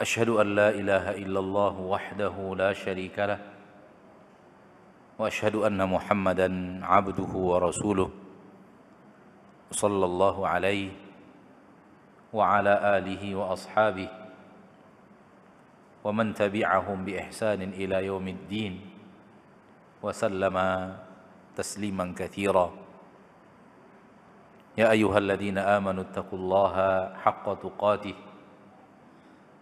أشهد أن لا إله إلا الله وحده لا شريك له وأشهد أن محمدا عبده ورسوله صلى الله عليه وعلى آله وأصحابه ومن تبعهم بإحسان إلى يوم الدين وسلم تسليما كثيرا. يا أيها الذين آمنوا اتقوا الله حق تقاته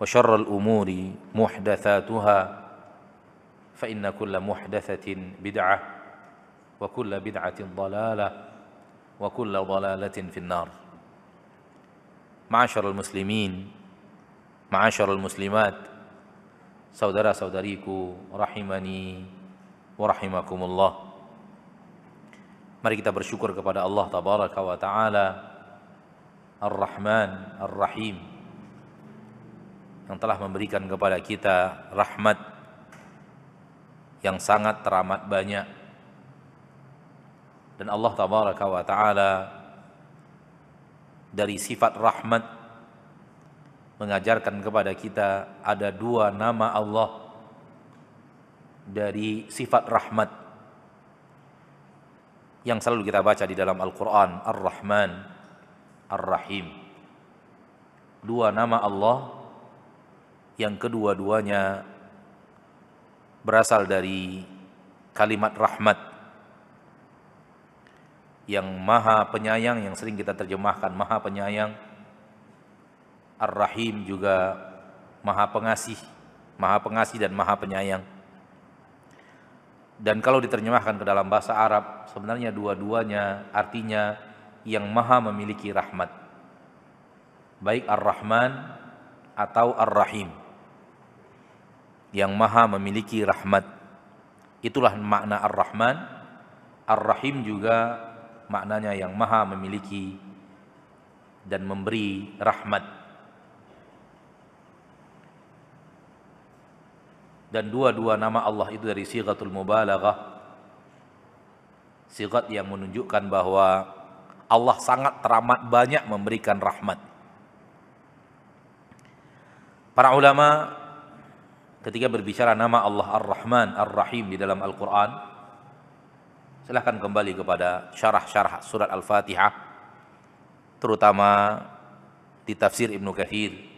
وشر الأمور محدثاتها فإن كل محدثة بدعة وكل بدعة ضلالة وكل ضلالة في النار. معاشر المسلمين معاشر المسلمات سودرا سودريكو رحمني ورحمكم الله. Mari kita bersyukur kepada Allah Tabaraka wa Ta'ala Ar-Rahman Ar-Rahim. Yang telah memberikan kepada kita rahmat yang sangat teramat banyak. Dan Allah tabaraka wa taala dari sifat rahmat mengajarkan kepada kita ada dua nama Allah dari sifat rahmat yang selalu kita baca di dalam Al-Qur'an Ar-Rahman Ar-Rahim. Dua nama Allah yang kedua-duanya berasal dari kalimat rahmat yang maha penyayang yang sering kita terjemahkan maha penyayang. Ar-Rahim juga maha pengasih maha pengasih dan maha penyayang. Dan kalau diterjemahkan ke dalam bahasa Arab sebenarnya dua-duanya artinya yang maha memiliki rahmat. Baik Ar-Rahman atau Ar-Rahim yang maha memiliki rahmat. Itulah makna Ar-Rahman. Ar-Rahim juga maknanya yang maha memiliki dan memberi rahmat. Dan dua-dua nama Allah itu dari sigatul mubalaghah. Sigat yang menunjukkan bahwa Allah sangat teramat banyak memberikan rahmat. Para ulama ketika berbicara nama Allah Ar-Rahman Ar-Rahim di dalam Al-Quran silahkan kembali kepada syarah-syarah surat Al-Fatihah terutama di tafsir Ibnu Kathir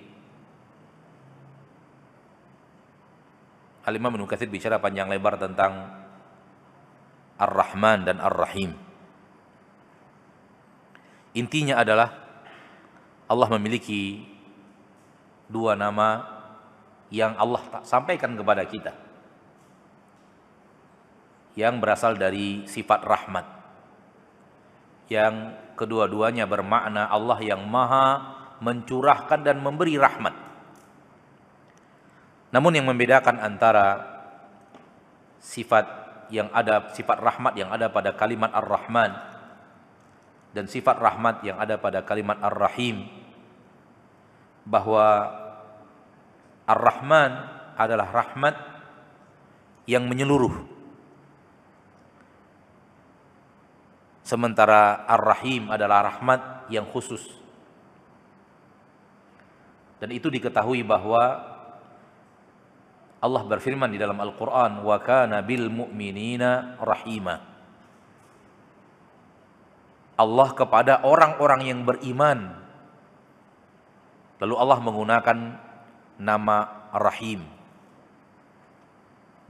Al-Imam Ibnu Kathir bicara panjang lebar tentang Ar-Rahman dan Ar-Rahim. Intinya adalah Allah memiliki dua nama yang Allah sampaikan kepada kita. Yang berasal dari sifat rahmat. Yang kedua-duanya bermakna Allah yang maha mencurahkan dan memberi rahmat. Namun yang membedakan antara sifat yang ada sifat rahmat yang ada pada kalimat ar-rahman dan sifat rahmat yang ada pada kalimat ar-rahim bahwa Ar-Rahman adalah rahmat yang menyeluruh. Sementara Ar-Rahim adalah rahmat yang khusus. Dan itu diketahui bahwa Allah berfirman di dalam Al-Quran, wa kana bil mu'minina rahima. Allah kepada orang-orang yang beriman. Lalu Allah menggunakan nama Rahim.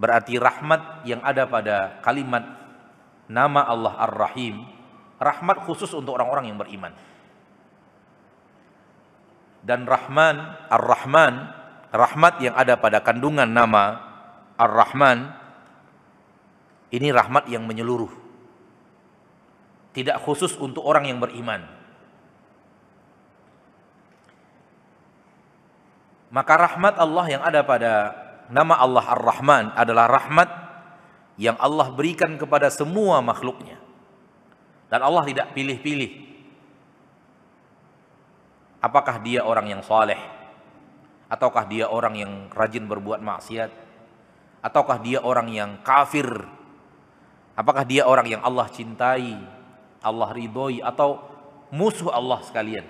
Berarti rahmat yang ada pada kalimat nama Allah Ar-Rahim, rahmat khusus untuk orang-orang yang beriman. Dan Rahman, Ar-Rahman rahmat yang ada pada kandungan nama Ar-Rahman ini rahmat yang menyeluruh. Tidak khusus untuk orang yang beriman. Maka rahmat Allah yang ada pada nama Allah Ar-Rahman adalah rahmat yang Allah berikan kepada semua makhluknya. Dan Allah tidak pilih-pilih. Apakah dia orang yang soleh? ataukah dia orang yang rajin berbuat maksiat ataukah dia orang yang kafir apakah dia orang yang Allah cintai Allah ridhoi atau musuh Allah sekalian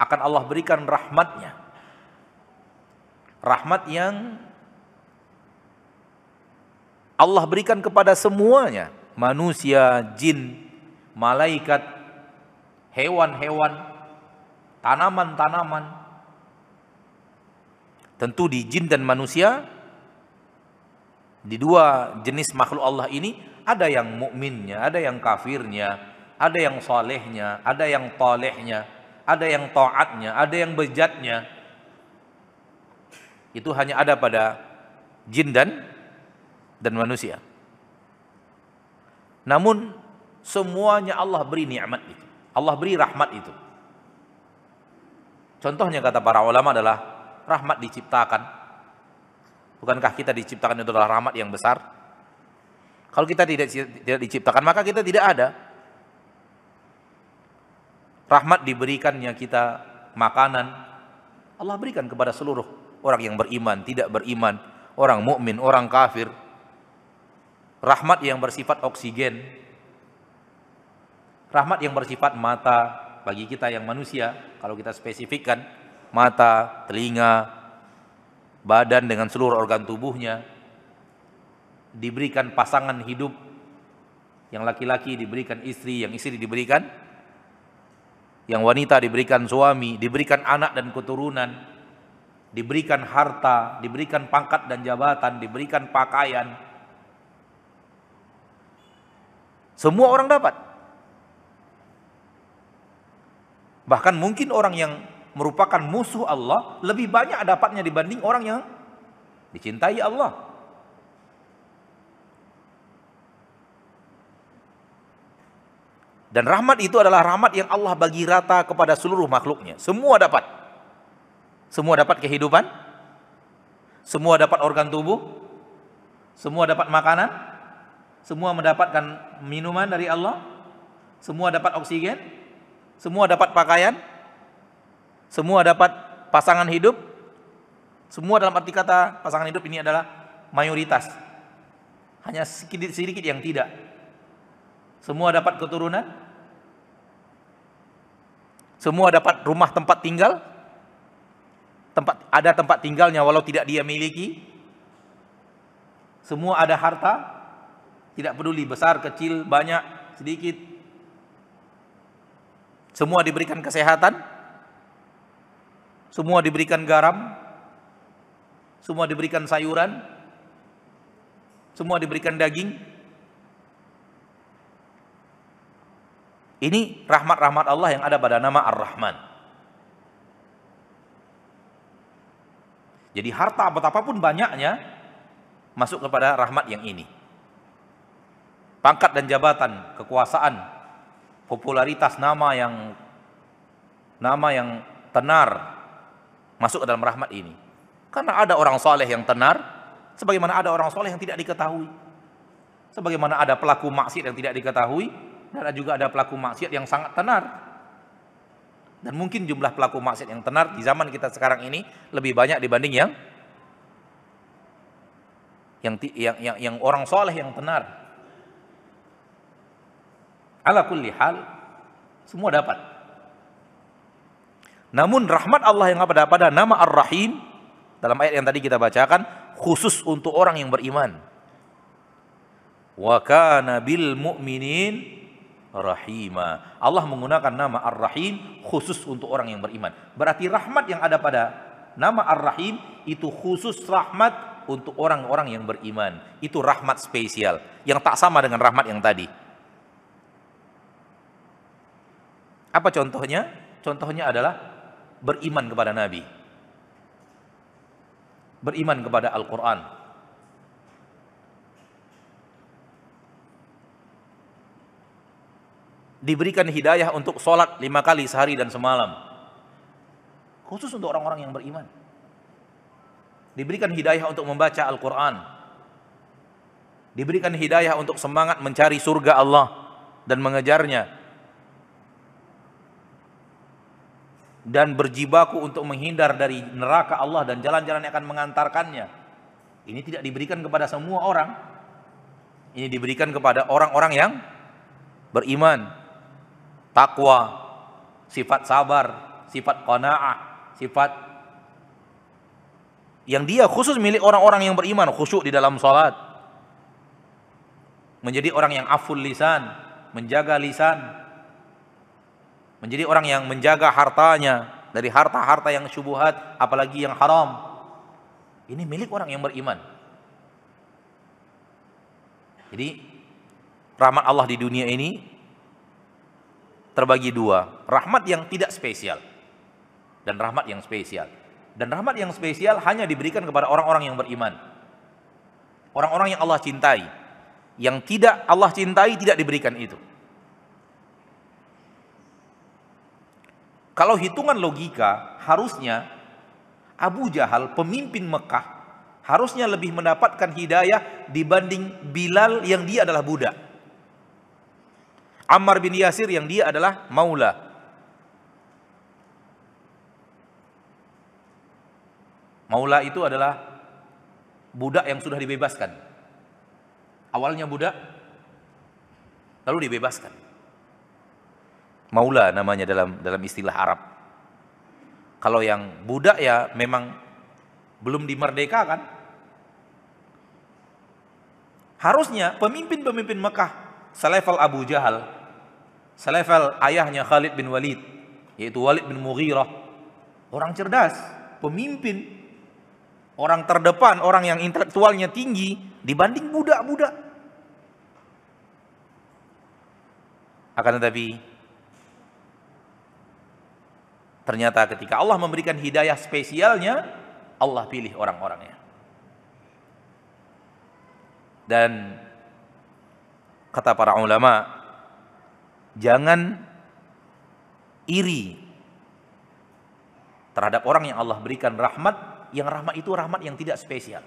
akan Allah berikan rahmatnya. Rahmat yang Allah berikan kepada semuanya. Manusia, jin, malaikat, hewan-hewan, tanaman-tanaman, Tentu di jin dan manusia di dua jenis makhluk Allah ini ada yang mukminnya, ada yang kafirnya, ada yang solehnya, ada yang tolehnya, ada yang taatnya, ada yang bejatnya. Itu hanya ada pada jin dan dan manusia. Namun semuanya Allah beri nikmat itu. Allah beri rahmat itu. Contohnya kata para ulama adalah rahmat diciptakan? Bukankah kita diciptakan itu adalah rahmat yang besar? Kalau kita tidak tidak diciptakan, maka kita tidak ada. Rahmat diberikannya kita makanan. Allah berikan kepada seluruh orang yang beriman, tidak beriman, orang mukmin, orang kafir. Rahmat yang bersifat oksigen. Rahmat yang bersifat mata bagi kita yang manusia, kalau kita spesifikkan mata, telinga, badan dengan seluruh organ tubuhnya, diberikan pasangan hidup, yang laki-laki diberikan istri, yang istri diberikan, yang wanita diberikan suami, diberikan anak dan keturunan, diberikan harta, diberikan pangkat dan jabatan, diberikan pakaian. Semua orang dapat. Bahkan mungkin orang yang merupakan musuh Allah lebih banyak dapatnya dibanding orang yang dicintai Allah. Dan rahmat itu adalah rahmat yang Allah bagi rata kepada seluruh makhluknya. Semua dapat. Semua dapat kehidupan. Semua dapat organ tubuh. Semua dapat makanan. Semua mendapatkan minuman dari Allah. Semua dapat oksigen. Semua dapat pakaian. Semua dapat pasangan hidup. Semua dalam arti kata pasangan hidup ini adalah mayoritas. Hanya sedikit-sedikit yang tidak. Semua dapat keturunan. Semua dapat rumah tempat tinggal. Tempat ada tempat tinggalnya walau tidak dia miliki. Semua ada harta. Tidak peduli besar, kecil, banyak, sedikit. Semua diberikan kesehatan semua diberikan garam, semua diberikan sayuran, semua diberikan daging. Ini rahmat-rahmat Allah yang ada pada nama Ar-Rahman. Jadi harta betapapun banyaknya masuk kepada rahmat yang ini. Pangkat dan jabatan, kekuasaan, popularitas nama yang nama yang tenar, masuk ke dalam rahmat ini. Karena ada orang soleh yang tenar, sebagaimana ada orang soleh yang tidak diketahui. Sebagaimana ada pelaku maksiat yang tidak diketahui, dan ada juga ada pelaku maksiat yang sangat tenar. Dan mungkin jumlah pelaku maksiat yang tenar di zaman kita sekarang ini lebih banyak dibanding yang yang yang yang, yang orang soleh yang tenar. Ala kulli hal semua dapat. Namun rahmat Allah yang pada pada nama Ar-Rahim dalam ayat yang tadi kita bacakan khusus untuk orang yang beriman. Wa kana bil mu'minin rahima. Allah menggunakan nama Ar-Rahim khusus untuk orang yang beriman. Berarti rahmat yang ada pada nama Ar-Rahim itu khusus rahmat untuk orang-orang yang beriman. Itu rahmat spesial yang tak sama dengan rahmat yang tadi. Apa contohnya? Contohnya adalah beriman kepada Nabi. Beriman kepada Al-Quran. Diberikan hidayah untuk sholat lima kali sehari dan semalam. Khusus untuk orang-orang yang beriman. Diberikan hidayah untuk membaca Al-Quran. Diberikan hidayah untuk semangat mencari surga Allah dan mengejarnya dan berjibaku untuk menghindar dari neraka Allah dan jalan-jalan yang akan mengantarkannya. Ini tidak diberikan kepada semua orang. Ini diberikan kepada orang-orang yang beriman, takwa, sifat sabar, sifat qanaah, sifat yang dia khusus milik orang-orang yang beriman, khusyuk di dalam salat. Menjadi orang yang aful lisan, menjaga lisan, menjadi orang yang menjaga hartanya dari harta-harta yang syubhat apalagi yang haram. Ini milik orang yang beriman. Jadi rahmat Allah di dunia ini terbagi dua rahmat yang tidak spesial dan rahmat yang spesial. Dan rahmat yang spesial hanya diberikan kepada orang-orang yang beriman. Orang-orang yang Allah cintai yang tidak Allah cintai tidak diberikan itu. Kalau hitungan logika, harusnya Abu Jahal, pemimpin Mekah, harusnya lebih mendapatkan hidayah dibanding Bilal yang dia adalah budak. Ammar bin Yasir yang dia adalah maula. Maula itu adalah budak yang sudah dibebaskan. Awalnya budak, lalu dibebaskan. Maula namanya dalam dalam istilah Arab. Kalau yang budak ya memang belum dimerdekakan. Harusnya pemimpin-pemimpin Mekah selevel Abu Jahal, selevel ayahnya Khalid bin Walid, yaitu Walid bin Mughirah, orang cerdas, pemimpin, orang terdepan, orang yang intelektualnya tinggi dibanding budak-budak. Akan tetapi Ternyata ketika Allah memberikan hidayah spesialnya, Allah pilih orang-orangnya. Dan kata para ulama, jangan iri terhadap orang yang Allah berikan rahmat, yang rahmat itu rahmat yang tidak spesial.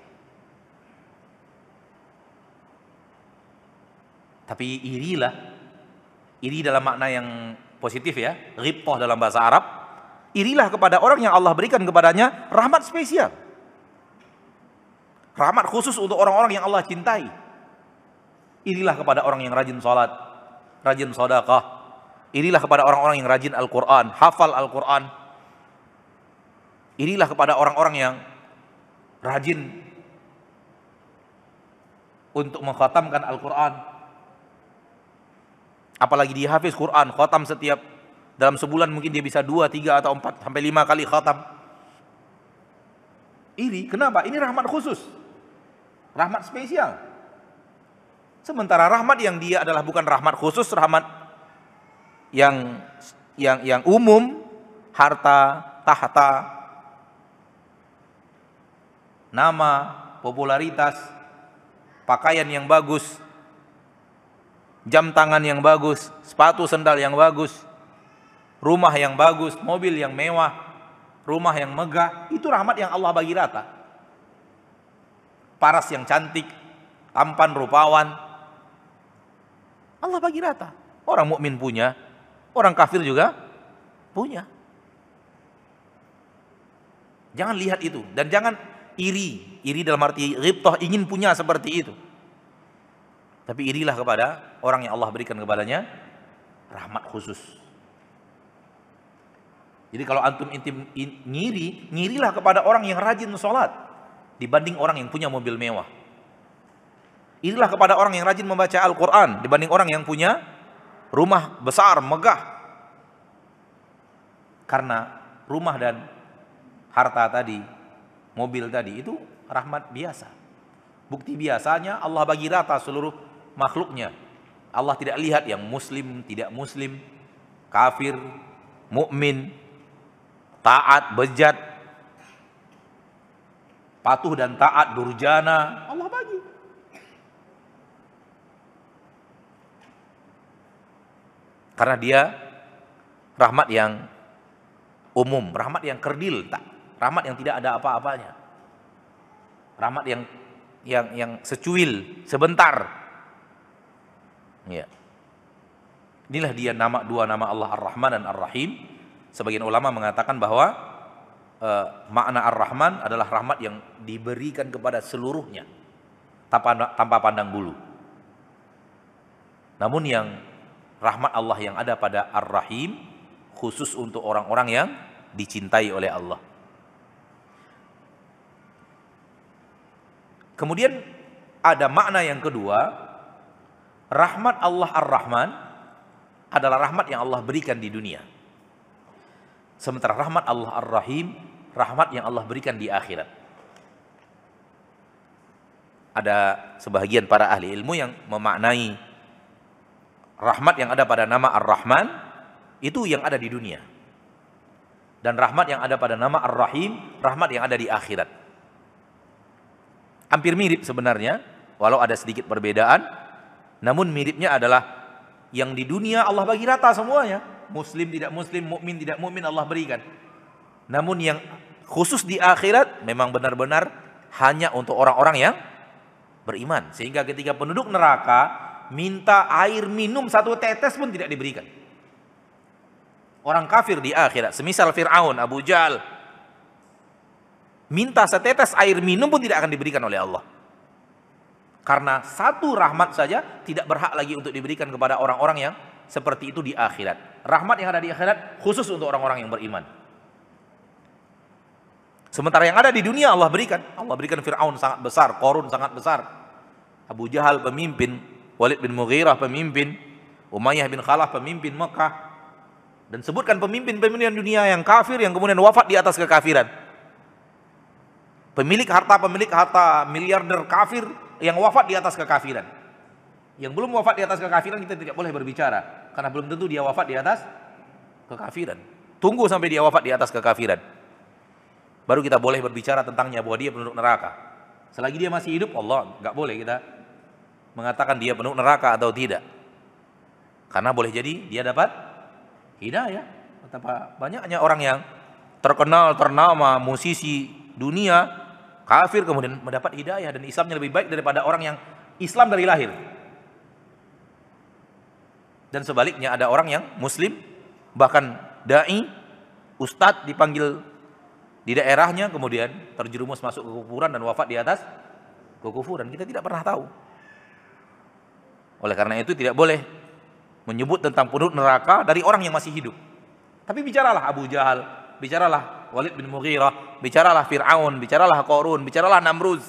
Tapi irilah, iri dalam makna yang positif ya, ghibtah dalam bahasa Arab, irilah kepada orang yang Allah berikan kepadanya rahmat spesial. Rahmat khusus untuk orang-orang yang Allah cintai. Irilah kepada orang yang rajin salat, rajin sedekah. Irilah kepada orang-orang yang rajin Al-Qur'an, hafal Al-Qur'an. Irilah kepada orang-orang yang rajin untuk mengkhatamkan Al-Qur'an. Apalagi dia hafiz Quran, khatam setiap dalam sebulan mungkin dia bisa dua, tiga atau empat sampai lima kali khatam. Iri, kenapa? Ini rahmat khusus. Rahmat spesial. Sementara rahmat yang dia adalah bukan rahmat khusus, rahmat yang yang yang umum, harta, tahta, nama, popularitas, pakaian yang bagus, jam tangan yang bagus, sepatu sendal yang bagus, rumah yang bagus, mobil yang mewah, rumah yang megah, itu rahmat yang Allah bagi rata. Paras yang cantik, tampan rupawan, Allah bagi rata. Orang mukmin punya, orang kafir juga punya. Jangan lihat itu dan jangan iri, iri dalam arti ghibtah ingin punya seperti itu. Tapi irilah kepada orang yang Allah berikan kepadanya rahmat khusus. Jadi kalau antum intim in, ngiri, ngirilah kepada orang yang rajin sholat dibanding orang yang punya mobil mewah. Irilah kepada orang yang rajin membaca Al-Quran dibanding orang yang punya rumah besar, megah. Karena rumah dan harta tadi, mobil tadi itu rahmat biasa. Bukti biasanya Allah bagi rata seluruh makhluknya. Allah tidak lihat yang muslim, tidak muslim, kafir, mukmin, taat, bejat, patuh dan taat, durjana, Allah bagi. Karena dia rahmat yang umum, rahmat yang kerdil, tak, rahmat yang tidak ada apa-apanya. Rahmat yang yang yang secuil, sebentar, Ya. Inilah dia nama dua nama Allah Ar-Rahman dan Ar-Rahim. Sebagian ulama mengatakan bahwa uh, makna Ar-Rahman adalah rahmat yang diberikan kepada seluruhnya tanpa tanpa pandang bulu. Namun yang rahmat Allah yang ada pada Ar-Rahim khusus untuk orang-orang yang dicintai oleh Allah. Kemudian ada makna yang kedua rahmat Allah Ar-Rahman adalah rahmat yang Allah berikan di dunia. Sementara rahmat Allah Ar-Rahim, rahmat yang Allah berikan di akhirat. Ada sebahagian para ahli ilmu yang memaknai rahmat yang ada pada nama Ar-Rahman itu yang ada di dunia. Dan rahmat yang ada pada nama Ar-Rahim, rahmat yang ada di akhirat. Hampir mirip sebenarnya, walau ada sedikit perbedaan, namun miripnya adalah yang di dunia Allah bagi rata semuanya. Muslim tidak muslim, mukmin tidak mukmin Allah berikan. Namun yang khusus di akhirat memang benar-benar hanya untuk orang-orang yang beriman. Sehingga ketika penduduk neraka minta air minum satu tetes pun tidak diberikan. Orang kafir di akhirat, semisal Fir'aun, Abu Jal, minta setetes air minum pun tidak akan diberikan oleh Allah. Karena satu rahmat saja tidak berhak lagi untuk diberikan kepada orang-orang yang seperti itu di akhirat. Rahmat yang ada di akhirat khusus untuk orang-orang yang beriman. Sementara yang ada di dunia Allah berikan. Allah berikan Fir'aun sangat besar, Korun sangat besar. Abu Jahal pemimpin, Walid bin Mughirah pemimpin, Umayyah bin Khalaf pemimpin Mekah. Dan sebutkan pemimpin-pemimpin dunia yang kafir yang kemudian wafat di atas kekafiran. Pemilik harta, pemilik harta miliarder kafir yang wafat di atas kekafiran. Yang belum wafat di atas kekafiran kita tidak boleh berbicara karena belum tentu dia wafat di atas kekafiran. Tunggu sampai dia wafat di atas kekafiran. Baru kita boleh berbicara tentangnya bahwa dia penduduk neraka. Selagi dia masih hidup, Allah nggak boleh kita mengatakan dia penduduk neraka atau tidak. Karena boleh jadi dia dapat hidayah. Betapa banyaknya orang yang terkenal, ternama, musisi dunia kafir kemudian mendapat hidayah dan Islamnya lebih baik daripada orang yang Islam dari lahir. Dan sebaliknya ada orang yang muslim bahkan dai ustadz dipanggil di daerahnya kemudian terjerumus masuk ke kufuran dan wafat di atas kekufuran. Kita tidak pernah tahu. Oleh karena itu tidak boleh menyebut tentang penduduk neraka dari orang yang masih hidup. Tapi bicaralah Abu Jahal, bicaralah Walid bin Mughirah, bicaralah Fir'aun, bicaralah Korun, bicaralah Namruz.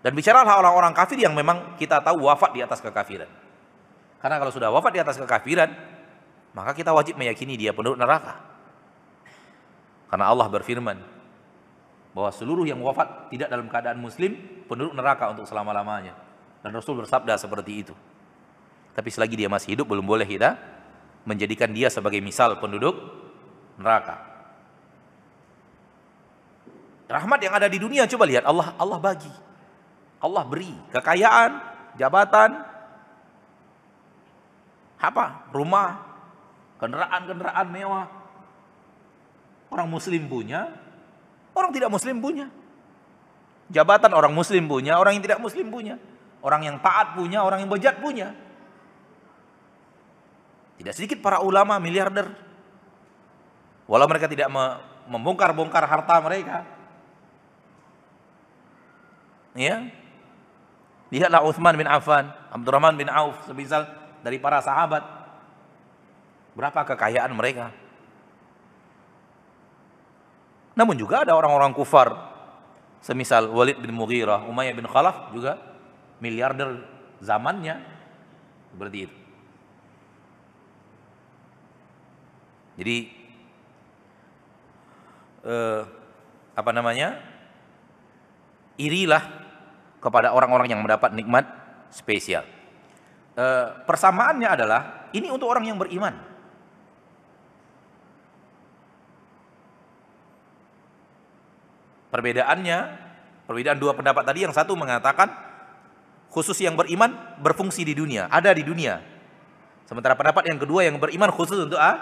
Dan bicaralah orang-orang kafir yang memang kita tahu wafat di atas kekafiran. Karena kalau sudah wafat di atas kekafiran, maka kita wajib meyakini dia penduduk neraka. Karena Allah berfirman bahwa seluruh yang wafat tidak dalam keadaan muslim penduduk neraka untuk selama-lamanya. Dan Rasul bersabda seperti itu. Tapi selagi dia masih hidup belum boleh kita menjadikan dia sebagai misal penduduk neraka. Rahmat yang ada di dunia coba lihat Allah Allah bagi. Allah beri kekayaan, jabatan, apa? Rumah, kendaraan-kendaraan mewah. Orang muslim punya, orang tidak muslim punya. Jabatan orang muslim punya, orang yang tidak muslim punya. Orang yang taat punya, orang yang bejat punya. Tidak sedikit para ulama miliarder. Walau mereka tidak membongkar-bongkar harta mereka, Ya. Lihatlah Uthman bin Affan, Abdurrahman bin Auf, semisal dari para sahabat. Berapa kekayaan mereka? Namun juga ada orang-orang kufar, semisal Walid bin Mughirah, Umayyah bin Khalaf juga miliarder zamannya seperti itu. Jadi eh, apa namanya? Irilah kepada orang-orang yang mendapat nikmat spesial. Eh, persamaannya adalah ini untuk orang yang beriman. Perbedaannya, perbedaan dua pendapat tadi yang satu mengatakan khusus yang beriman berfungsi di dunia, ada di dunia. Sementara pendapat yang kedua yang beriman khusus untuk ah,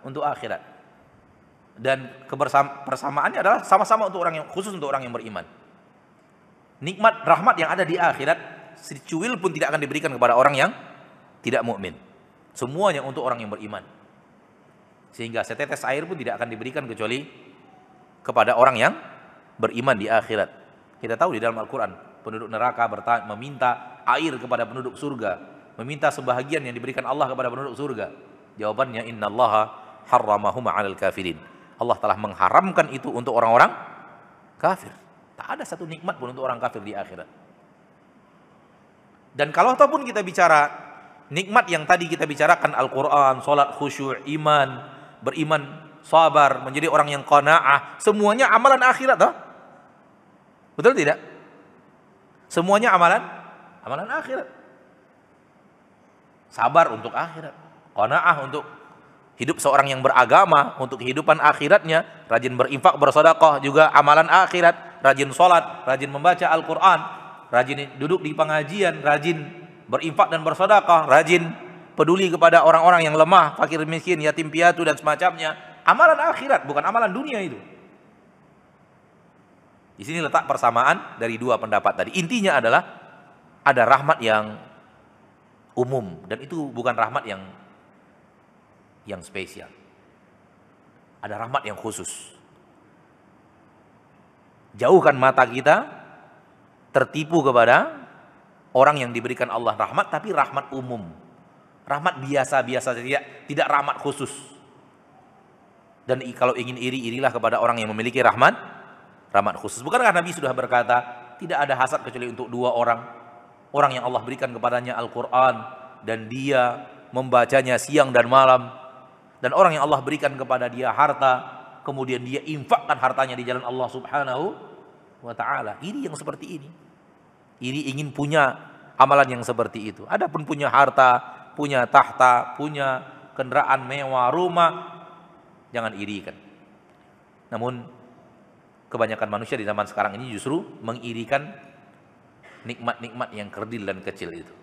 untuk akhirat. Dan kebersamaannya adalah sama-sama untuk orang yang khusus untuk orang yang beriman. Nikmat rahmat yang ada di akhirat secuil pun tidak akan diberikan kepada orang yang tidak mukmin. Semuanya untuk orang yang beriman. Sehingga setetes air pun tidak akan diberikan kecuali kepada orang yang beriman di akhirat. Kita tahu di dalam Al-Quran, penduduk neraka bertanya, meminta air kepada penduduk surga, meminta sebahagian yang diberikan Allah kepada penduduk surga. Jawabannya innallaha harramahuma 'alal kafirin. Allah telah mengharamkan itu untuk orang-orang kafir. Tak ada satu nikmat pun untuk orang kafir di akhirat. Dan kalau ataupun kita bicara nikmat yang tadi kita bicarakan Al-Quran, salat khusyuk, iman, beriman, sabar, menjadi orang yang qanaah, semuanya amalan akhirat toh? Betul tidak? Semuanya amalan amalan akhirat. Sabar untuk akhirat. Qanaah untuk hidup seorang yang beragama, untuk kehidupan akhiratnya, rajin berinfak, bersedekah juga amalan akhirat, rajin sholat, rajin membaca Al-Quran, rajin duduk di pengajian, rajin berinfak dan bersedekah, rajin peduli kepada orang-orang yang lemah, fakir miskin, yatim piatu dan semacamnya. Amalan akhirat bukan amalan dunia itu. Di sini letak persamaan dari dua pendapat tadi. Intinya adalah ada rahmat yang umum dan itu bukan rahmat yang yang spesial. Ada rahmat yang khusus. Jauhkan mata kita tertipu kepada orang yang diberikan Allah rahmat tapi rahmat umum. Rahmat biasa-biasa tidak tidak rahmat khusus. Dan kalau ingin iri, irilah kepada orang yang memiliki rahmat rahmat khusus. Bukankah Nabi sudah berkata, tidak ada hasad kecuali untuk dua orang. Orang yang Allah berikan kepadanya Al-Quran dan dia membacanya siang dan malam. Dan orang yang Allah berikan kepada dia harta, kemudian dia infakkan hartanya di jalan Allah Subhanahu wa taala. Ini yang seperti ini. Ini ingin punya amalan yang seperti itu. Adapun punya harta, punya tahta, punya kendaraan mewah, rumah, jangan irikan. Namun kebanyakan manusia di zaman sekarang ini justru mengirikan nikmat-nikmat yang kerdil dan kecil itu.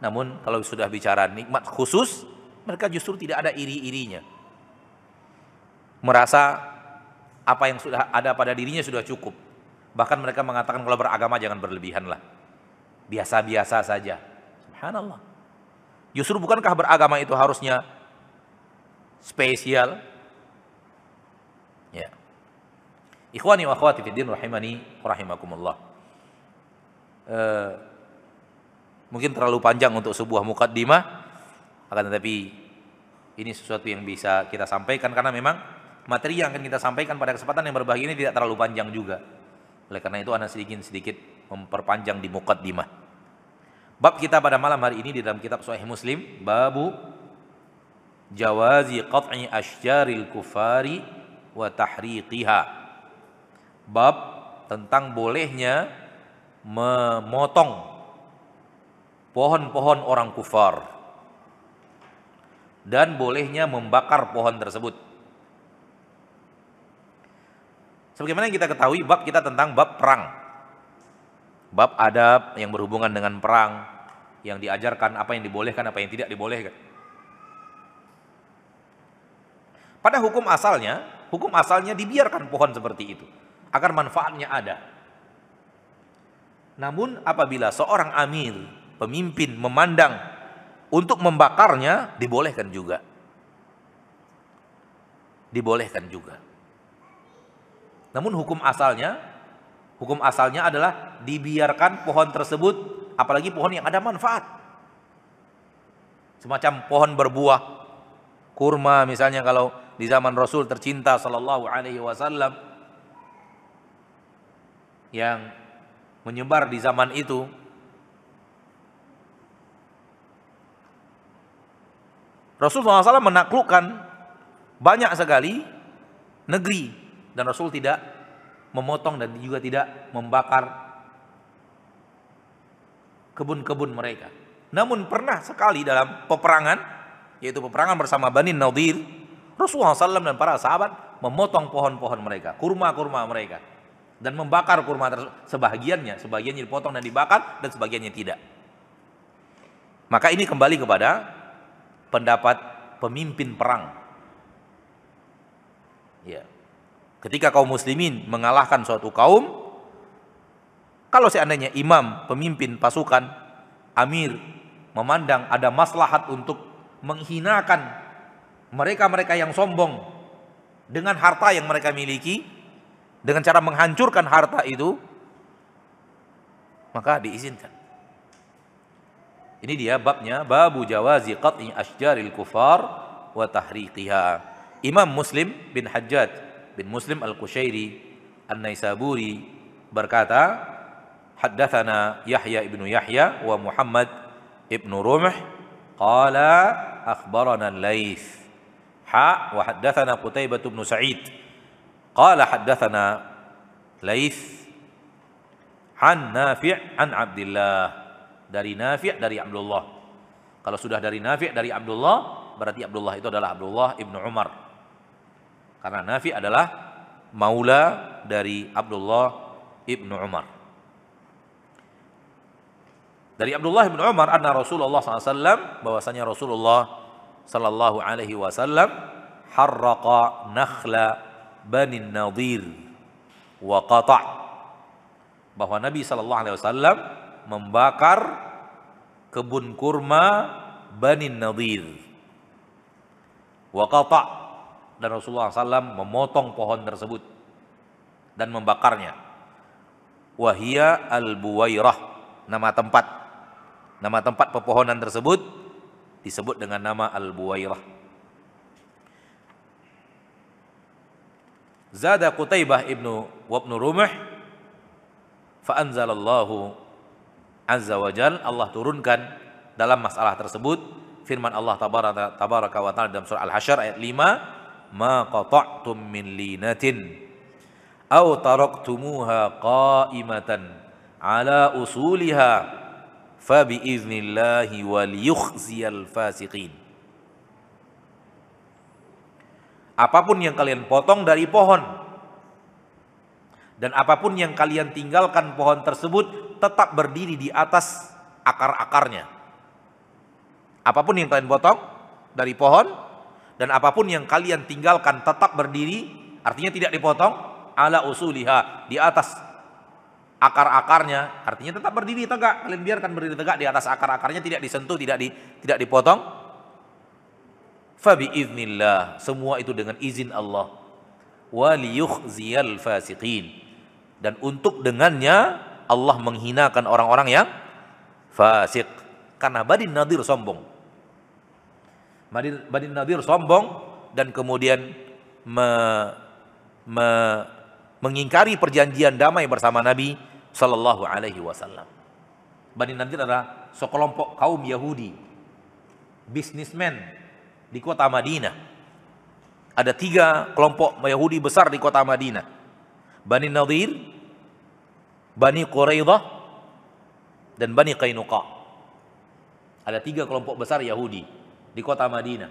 Namun kalau sudah bicara nikmat khusus, mereka justru tidak ada iri-irinya. Merasa apa yang sudah ada pada dirinya sudah cukup. Bahkan mereka mengatakan kalau beragama jangan berlebihan lah. Biasa-biasa saja. Subhanallah. Justru bukankah beragama itu harusnya spesial? Ya. Ikhwani wa akhwati fiddin rahimani rahimakumullah. Uh, mungkin terlalu panjang untuk sebuah mukaddimah akan tetapi ini sesuatu yang bisa kita sampaikan karena memang materi yang akan kita sampaikan pada kesempatan yang berbahagia ini tidak terlalu panjang juga. Oleh karena itu anak sedikit sedikit memperpanjang di mukaddimah. Bab kita pada malam hari ini di dalam kitab Sahih Muslim, babu jawazi qat'i asyjaril kufari wa tahriqiha bab tentang bolehnya memotong pohon-pohon orang kufar dan bolehnya membakar pohon tersebut. Sebagaimana yang kita ketahui bab kita tentang bab perang. Bab adab yang berhubungan dengan perang yang diajarkan apa yang dibolehkan apa yang tidak dibolehkan. Pada hukum asalnya, hukum asalnya dibiarkan pohon seperti itu agar manfaatnya ada. Namun apabila seorang amir, pemimpin memandang untuk membakarnya dibolehkan juga. Dibolehkan juga. Namun hukum asalnya Hukum asalnya adalah dibiarkan pohon tersebut, apalagi pohon yang ada manfaat. Semacam pohon berbuah, kurma misalnya kalau di zaman Rasul tercinta Sallallahu Alaihi Wasallam yang menyebar di zaman itu Rasulullah SAW menaklukkan banyak sekali negeri dan Rasul tidak memotong dan juga tidak membakar kebun-kebun mereka. Namun pernah sekali dalam peperangan, yaitu peperangan bersama Bani Nadir, Rasulullah SAW dan para sahabat memotong pohon-pohon mereka, kurma-kurma mereka, dan membakar kurma tersebut. Sebagiannya, sebagiannya dipotong dan dibakar, dan sebagiannya tidak. Maka ini kembali kepada pendapat pemimpin perang. Ya. Ketika kaum muslimin mengalahkan suatu kaum, kalau seandainya imam, pemimpin pasukan, amir memandang ada maslahat untuk menghinakan mereka-mereka yang sombong dengan harta yang mereka miliki, dengan cara menghancurkan harta itu, maka diizinkan. Ini dia babnya babu jawazi qat'i asjaril kufar wa tahriqiha. Imam Muslim bin Hajjaj bin Muslim Al-Qushairi An-Naisaburi berkata, Haddathana Yahya ibnu Yahya wa Muhammad ibnu Rumh qala akhbarana Al-Laits ha wa haddathana Qutaibah ibnu Sa'id qala haddathana Laits an Nafi' an Abdullah dari Nafi' dari Abdullah. Kalau sudah dari Nafi' dari Abdullah berarti Abdullah itu adalah Abdullah ibnu Umar. Karena Nafi adalah maula dari Abdullah ibnu Umar. Dari Abdullah ibnu Umar anna Rasulullah SAW bahwasanya Rasulullah sallallahu alaihi wasallam harraqa nakhla Bani Nadir wa qata' bahwa Nabi sallallahu alaihi wasallam membakar kebun kurma Bani Nadir wa qata' dan Rasulullah SAW memotong pohon tersebut dan membakarnya. Wahia al-Buwairah, nama tempat. Nama tempat pepohonan tersebut disebut dengan nama al-Buwairah. Zada Qutaibah ibnu wabnu Rumah fa'anzalallahu azza wa jal Allah turunkan dalam masalah tersebut firman Allah tabaraka wa ta'ala dalam surah Al-Hasyr ayat 5 ma qata'tum min linatin aw taraktumuha qa'imatan ala usuliha fa bi iznillahi wal yukhziyal fasiqin apa pun yang kalian potong dari pohon. Dan apa pun yang kalian tinggalkan pohon tersebut tetap berdiri di atas akar-akarnya. Apa pun yang kalian potong dari pohon dan apa pun yang kalian tinggalkan tetap berdiri artinya tidak dipotong ala usuliha di atas akar-akarnya. Artinya tetap berdiri tegak. Kalian biarkan berdiri tegak di atas akar-akarnya tidak disentuh tidak di tidak dipotong fabi iznillah semua itu dengan izin Allah. Waliyukhziyal fasiqin. Dan untuk dengannya Allah menghinakan orang-orang yang fasik karena badin nadir sombong. Bani Nadir sombong dan kemudian me, me, mengingkari perjanjian damai bersama Nabi Sallallahu Alaihi Wasallam. Bani Nadir adalah sekelompok kaum Yahudi, bisnismen di kota Madinah. Ada tiga kelompok Yahudi besar di kota Madinah. Bani Nadir, Bani Quraidah, dan Bani Qainuqa. Ada tiga kelompok besar Yahudi di kota Madinah.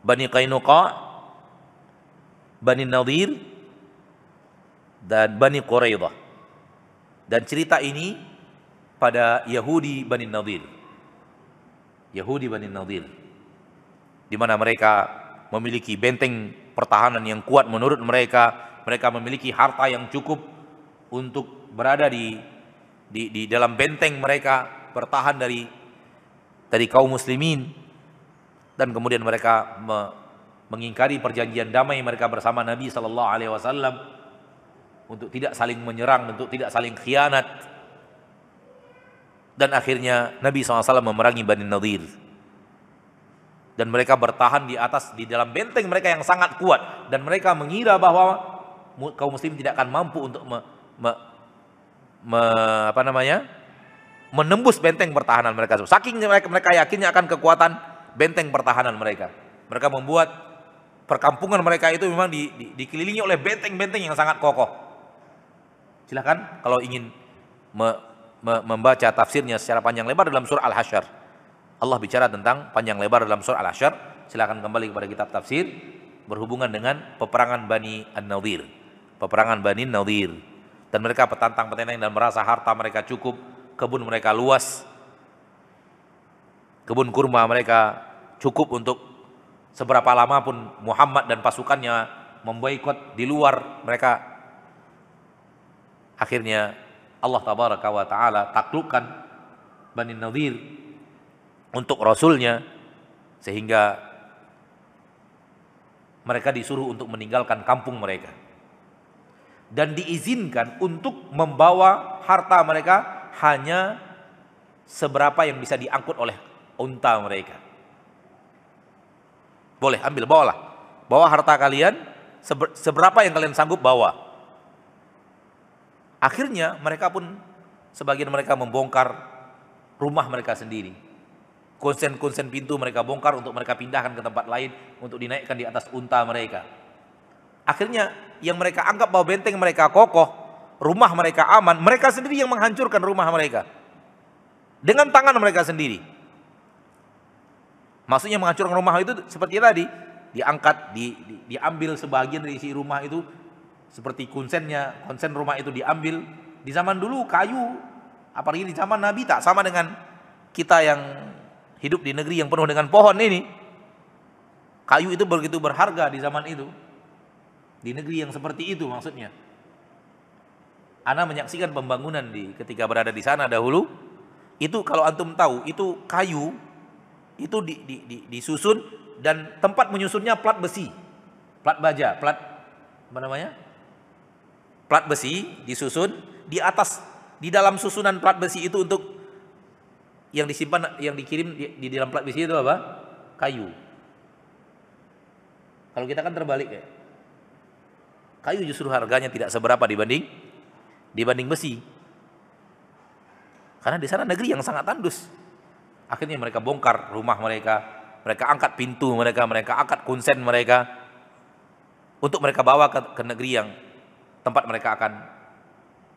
Bani Qainuqa, Bani Nadir, dan Bani Quraidah. Dan cerita ini pada Yahudi Bani Nadir. Yahudi Bani Nadir. Di mana mereka memiliki benteng pertahanan yang kuat menurut mereka. Mereka memiliki harta yang cukup untuk berada di di, di dalam benteng mereka bertahan dari dari kaum muslimin dan kemudian mereka me, mengingkari perjanjian damai mereka bersama Nabi sallallahu alaihi wasallam untuk tidak saling menyerang, untuk tidak saling khianat. Dan akhirnya Nabi SAW memerangi Bani Nadir. Dan mereka bertahan di atas, di dalam benteng mereka yang sangat kuat. Dan mereka mengira bahwa kaum muslim tidak akan mampu untuk me, me, me, apa namanya menembus benteng pertahanan mereka. Saking mereka, mereka yakinnya akan kekuatan benteng pertahanan mereka. Mereka membuat perkampungan mereka itu memang di, di, dikelilingi oleh benteng-benteng yang sangat kokoh. Silahkan kalau ingin me, membaca tafsirnya secara panjang lebar dalam surah Al-Hasyr. Allah bicara tentang panjang lebar dalam surah Al-Hasyr. Silahkan kembali kepada kitab tafsir berhubungan dengan peperangan Bani An-Nadir. Peperangan Bani Nadir. Dan mereka petantang petenteng dan merasa harta mereka cukup, kebun mereka luas, kebun kurma mereka cukup untuk seberapa lama pun Muhammad dan pasukannya memboikot di luar mereka Akhirnya Allah tabaraka wa taala taklukkan Bani Nadir untuk rasulnya sehingga mereka disuruh untuk meninggalkan kampung mereka dan diizinkan untuk membawa harta mereka hanya seberapa yang bisa diangkut oleh unta mereka. Boleh ambil bawalah. Bawa harta kalian seberapa yang kalian sanggup bawa. Akhirnya mereka pun sebagian mereka membongkar rumah mereka sendiri. Konsen-konsen pintu mereka bongkar untuk mereka pindahkan ke tempat lain untuk dinaikkan di atas unta mereka. Akhirnya yang mereka anggap bahwa benteng mereka kokoh, rumah mereka aman, mereka sendiri yang menghancurkan rumah mereka. Dengan tangan mereka sendiri. Maksudnya menghancurkan rumah itu seperti tadi, diangkat, di, di, diambil sebagian dari isi rumah itu seperti konsennya, konsen rumah itu diambil. Di zaman dulu kayu, apalagi di zaman Nabi tak sama dengan kita yang hidup di negeri yang penuh dengan pohon ini. Kayu itu begitu berharga di zaman itu. Di negeri yang seperti itu maksudnya. Ana menyaksikan pembangunan di ketika berada di sana dahulu. Itu kalau antum tahu, itu kayu itu di, di, di, disusun dan tempat menyusunnya plat besi, plat baja, plat apa namanya? Plat besi disusun di atas di dalam susunan plat besi itu untuk yang disimpan yang dikirim di, di dalam plat besi itu apa? Kayu. Kalau kita kan terbalik ya. Kayu justru harganya tidak seberapa dibanding dibanding besi. Karena di sana negeri yang sangat tandus. Akhirnya mereka bongkar rumah mereka, mereka angkat pintu mereka, mereka angkat kunsen mereka untuk mereka bawa ke, ke negeri yang tempat mereka akan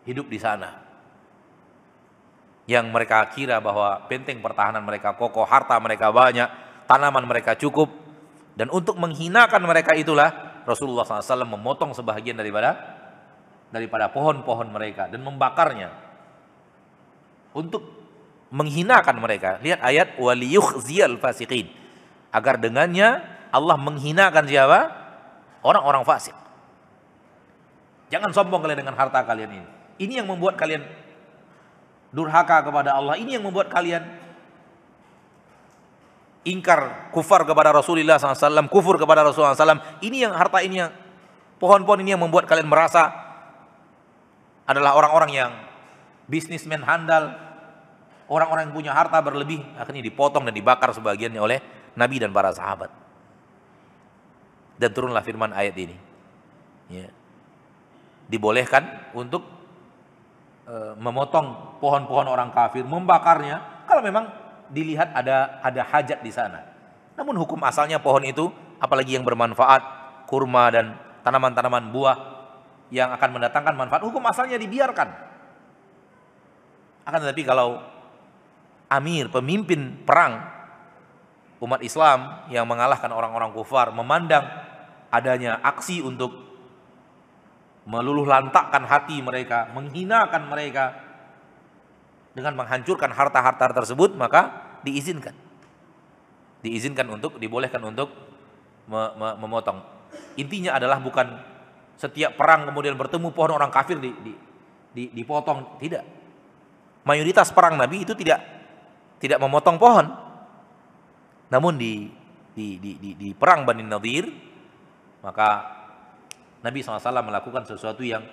hidup di sana. Yang mereka kira bahwa benteng pertahanan mereka kokoh, harta mereka banyak, tanaman mereka cukup, dan untuk menghinakan mereka itulah Rasulullah SAW memotong sebahagian daripada daripada pohon-pohon mereka dan membakarnya untuk menghinakan mereka. Lihat ayat waliyukhziyal fasiqin. Agar dengannya Allah menghinakan siapa? Orang-orang fasik. Jangan sombong kalian dengan harta kalian ini. Ini yang membuat kalian durhaka kepada Allah. Ini yang membuat kalian ingkar, kufar kepada Rasulullah SAW, kufur kepada Rasulullah SAW. Ini yang harta ini yang pohon-pohon ini yang membuat kalian merasa adalah orang-orang yang bisnismen handal, orang-orang yang punya harta berlebih akhirnya dipotong dan dibakar sebagiannya oleh Nabi dan para sahabat. Dan turunlah firman ayat ini. Ya dibolehkan untuk e, memotong pohon-pohon orang kafir, membakarnya kalau memang dilihat ada ada hajat di sana. Namun hukum asalnya pohon itu apalagi yang bermanfaat, kurma dan tanaman-tanaman buah yang akan mendatangkan manfaat, hukum asalnya dibiarkan. Akan tetapi kalau amir, pemimpin perang umat Islam yang mengalahkan orang-orang kufar memandang adanya aksi untuk meluluh lantakkan hati mereka, menghinakan mereka dengan menghancurkan harta-harta tersebut, maka diizinkan. Diizinkan untuk dibolehkan untuk memotong. Intinya adalah bukan setiap perang kemudian bertemu pohon orang kafir di, di, di, dipotong, tidak. Mayoritas perang Nabi itu tidak tidak memotong pohon. Namun di di, di, di, di perang Bani Nadir Maka Nabi SAW melakukan sesuatu yang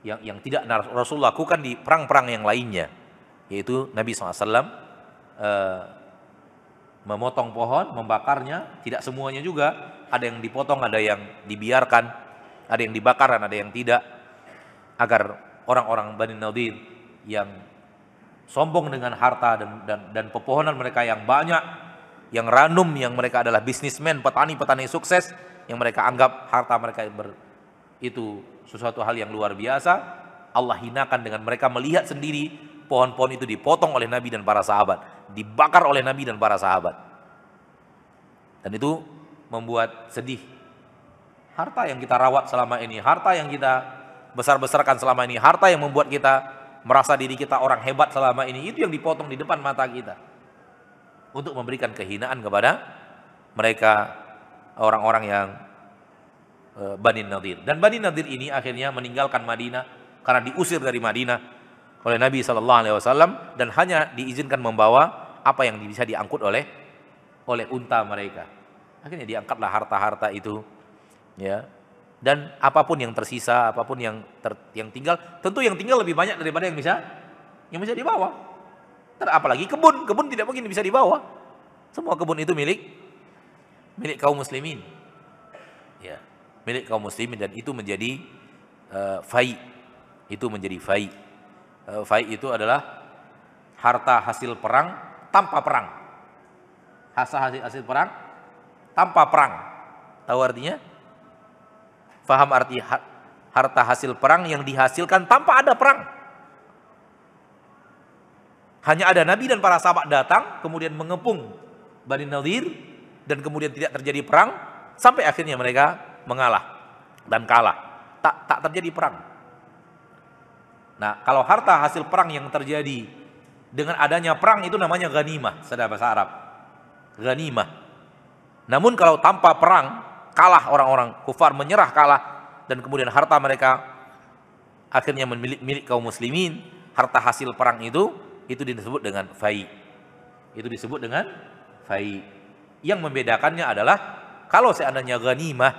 yang yang tidak Rasul lakukan di perang-perang yang lainnya, yaitu Nabi SAW eh, memotong pohon, membakarnya, tidak semuanya juga, ada yang dipotong, ada yang dibiarkan, ada yang dibakar, ada yang tidak, agar orang-orang Bani Nadir yang sombong dengan harta dan, dan, dan pepohonan mereka yang banyak, yang ranum, yang mereka adalah bisnismen, petani-petani sukses, yang mereka anggap harta mereka ber, itu sesuatu hal yang luar biasa, Allah hinakan dengan mereka melihat sendiri pohon-pohon itu dipotong oleh Nabi dan para sahabat, dibakar oleh Nabi dan para sahabat. Dan itu membuat sedih. Harta yang kita rawat selama ini, harta yang kita besar-besarkan selama ini, harta yang membuat kita merasa diri kita orang hebat selama ini itu yang dipotong di depan mata kita untuk memberikan kehinaan kepada mereka orang-orang yang Bani Nadir dan Bani Nadir ini akhirnya meninggalkan Madinah karena diusir dari Madinah oleh Nabi Shallallahu Alaihi Wasallam dan hanya diizinkan membawa apa yang bisa diangkut oleh oleh unta mereka akhirnya diangkatlah harta-harta itu ya dan apa pun yang tersisa, apa pun yang ter, yang tinggal, tentu yang tinggal lebih banyak daripada yang bisa yang bisa dibawa. Ter, apalagi kebun, kebun tidak mungkin bisa dibawa. Semua kebun itu milik milik kaum muslimin. Milik kaum muslimin dan itu menjadi uh, fai. Itu menjadi fai. Uh, fai itu adalah harta hasil perang tanpa perang. Hasil hasil, hasil perang tanpa perang. Tahu artinya? Faham arti harta hasil perang yang dihasilkan tanpa ada perang. Hanya ada Nabi dan para sahabat datang, kemudian mengepung Bani Nadir, dan kemudian tidak terjadi perang, sampai akhirnya mereka mengalah dan kalah. Tak, tak terjadi perang. Nah, kalau harta hasil perang yang terjadi dengan adanya perang itu namanya ghanimah, sedang bahasa Arab. Ghanimah. Namun kalau tanpa perang, kalah orang-orang kufar menyerah kalah dan kemudian harta mereka akhirnya milik milik kaum muslimin harta hasil perang itu itu disebut dengan fai itu disebut dengan fai yang membedakannya adalah kalau seandainya ghanimah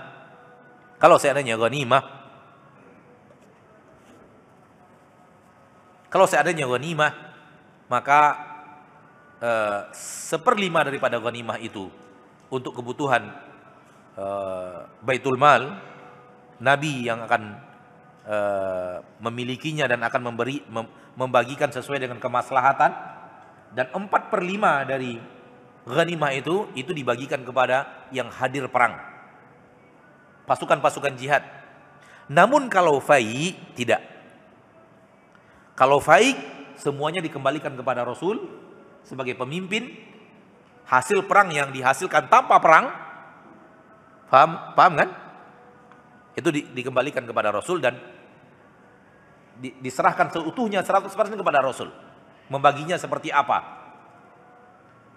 kalau seandainya ghanimah. Kalau seandainya ghanimah maka eh, seperlima daripada ghanimah itu untuk kebutuhan uh, Baitul Mal, Nabi yang akan uh, memilikinya dan akan memberi mem, membagikan sesuai dengan kemaslahatan. Dan empat per lima dari ghanimah itu itu dibagikan kepada yang hadir perang pasukan-pasukan jihad namun kalau fai tidak kalau fai semuanya dikembalikan kepada Rasul sebagai pemimpin hasil perang yang dihasilkan tanpa perang Paham, paham kan? Itu di, dikembalikan kepada Rasul dan di, diserahkan seutuhnya 100% kepada Rasul. Membaginya seperti apa?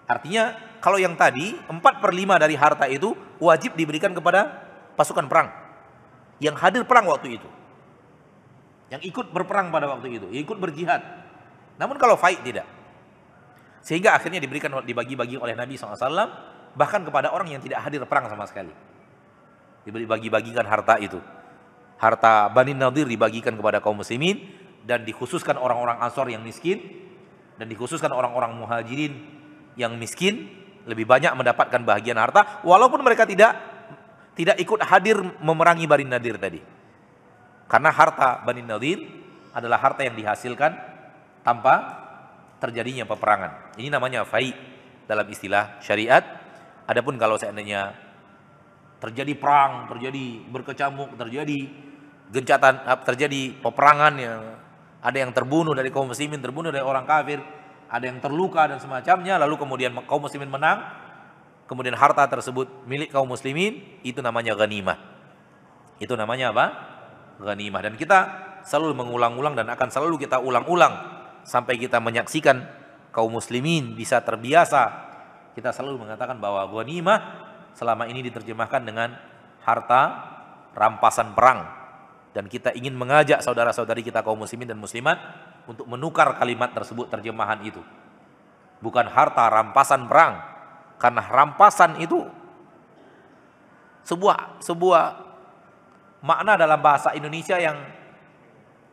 Artinya kalau yang tadi 4 per 5 dari harta itu wajib diberikan kepada pasukan perang. Yang hadir perang waktu itu. Yang ikut berperang pada waktu itu. Yang ikut berjihad. Namun kalau faid tidak. Sehingga akhirnya diberikan dibagi-bagi oleh Nabi SAW bahkan kepada orang yang tidak hadir perang sama sekali dibagi-bagikan harta itu. Harta Bani Nadir dibagikan kepada kaum muslimin dan dikhususkan orang-orang Ansor yang miskin dan dikhususkan orang-orang Muhajirin yang miskin lebih banyak mendapatkan bahagian harta walaupun mereka tidak tidak ikut hadir memerangi Bani Nadir tadi. Karena harta Bani Nadir adalah harta yang dihasilkan tanpa terjadinya peperangan. Ini namanya fai dalam istilah syariat. Adapun kalau seandainya terjadi perang, terjadi berkecamuk, terjadi gencatan, terjadi peperangan yang ada yang terbunuh dari kaum muslimin, terbunuh dari orang kafir, ada yang terluka dan semacamnya, lalu kemudian kaum muslimin menang, kemudian harta tersebut milik kaum muslimin, itu namanya ghanimah. Itu namanya apa? Ghanimah. Dan kita selalu mengulang-ulang dan akan selalu kita ulang-ulang sampai kita menyaksikan kaum muslimin bisa terbiasa. Kita selalu mengatakan bahwa ghanimah selama ini diterjemahkan dengan harta rampasan perang dan kita ingin mengajak saudara-saudari kita kaum muslimin dan muslimat untuk menukar kalimat tersebut terjemahan itu bukan harta rampasan perang karena rampasan itu sebuah sebuah makna dalam bahasa Indonesia yang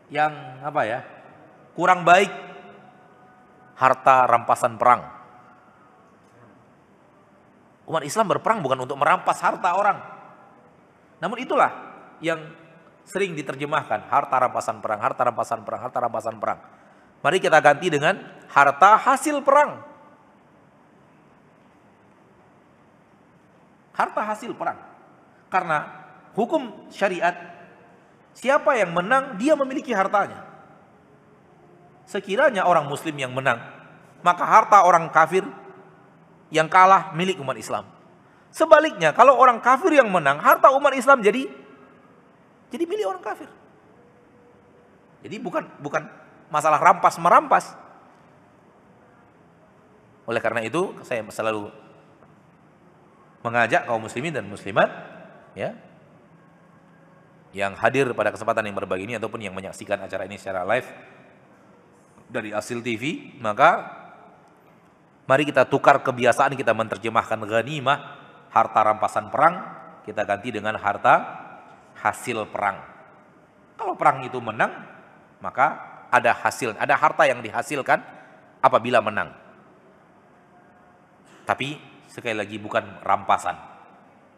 yang apa ya? kurang baik harta rampasan perang. Umat Islam berperang bukan untuk merampas harta orang. Namun itulah yang sering diterjemahkan harta rampasan perang, harta rampasan perang, harta rampasan perang. Mari kita ganti dengan harta hasil perang. Harta hasil perang. Karena hukum syariat siapa yang menang dia memiliki hartanya. Sekiranya orang muslim yang menang, maka harta orang kafir yang kalah milik umat Islam. Sebaliknya, kalau orang kafir yang menang, harta umat Islam jadi jadi milik orang kafir. Jadi bukan bukan masalah rampas merampas. Oleh karena itu, saya selalu mengajak kaum muslimin dan muslimat ya yang hadir pada kesempatan yang berbagi ini ataupun yang menyaksikan acara ini secara live dari Asil TV, maka mari kita tukar kebiasaan kita menerjemahkan ghanimah, harta rampasan perang, kita ganti dengan harta hasil perang. Kalau perang itu menang, maka ada hasil, ada harta yang dihasilkan apabila menang. Tapi sekali lagi bukan rampasan.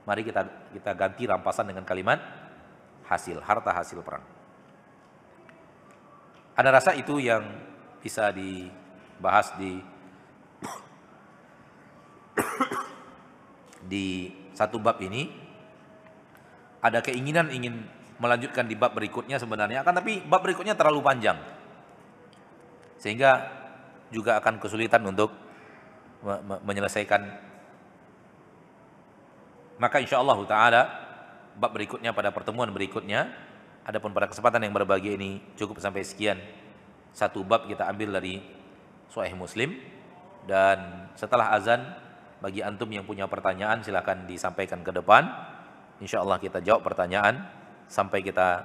Mari kita kita ganti rampasan dengan kalimat hasil, harta hasil perang. Ada rasa itu yang bisa dibahas di di satu bab ini ada keinginan ingin melanjutkan di bab berikutnya sebenarnya akan tapi bab berikutnya terlalu panjang sehingga juga akan kesulitan untuk menyelesaikan maka insya Allah taala bab berikutnya pada pertemuan berikutnya adapun pada kesempatan yang berbagi ini cukup sampai sekian satu bab kita ambil dari Sahih Muslim dan setelah azan bagi antum yang punya pertanyaan silahkan disampaikan ke depan. Insya Allah kita jawab pertanyaan sampai kita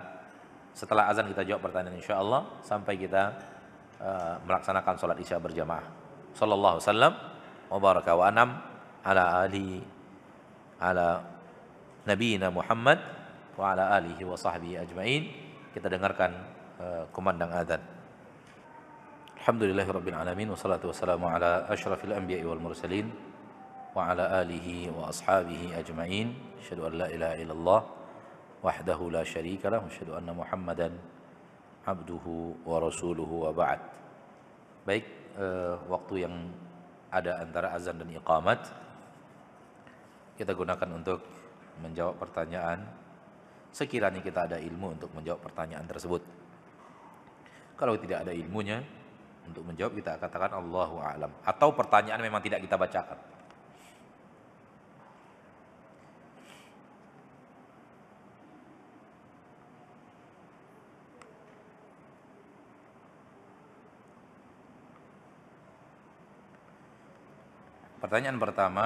setelah azan kita jawab pertanyaan insya Allah sampai kita uh, melaksanakan sholat isya berjamaah. Sallallahu wasallam wa baraka wa anam ala ali ala nabiyina Muhammad wa ala alihi wa sahbihi ajmain. Kita dengarkan uh, kumandang azan. Alhamdulillahi Rabbil Alamin Wassalatu wassalamu ala ashrafil anbiya wal mursalin Wa ala alihi wa ashabihi ajma'in Asyadu an la ilaha illallah Wahdahu la sharika lah Asyadu anna muhammadan Abduhu wa rasuluhu wa ba'd Baik, uh, waktu yang ada antara azan dan iqamat Kita gunakan untuk menjawab pertanyaan. Sekiranya kita ada ilmu untuk menjawab pertanyaan tersebut. Kalau tidak ada ilmunya untuk menjawab kita katakan Allahu a'lam. Atau pertanyaan memang tidak kita bacakan. Pertanyaan pertama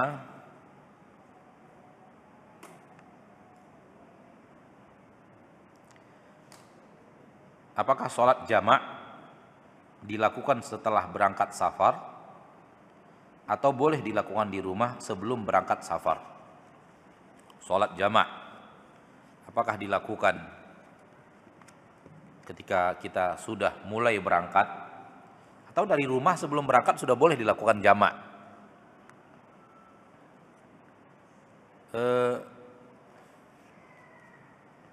Apakah sholat jamak dilakukan setelah berangkat safar atau boleh dilakukan di rumah sebelum berangkat safar. Salat jamak apakah dilakukan ketika kita sudah mulai berangkat atau dari rumah sebelum berangkat sudah boleh dilakukan jamak. Eh,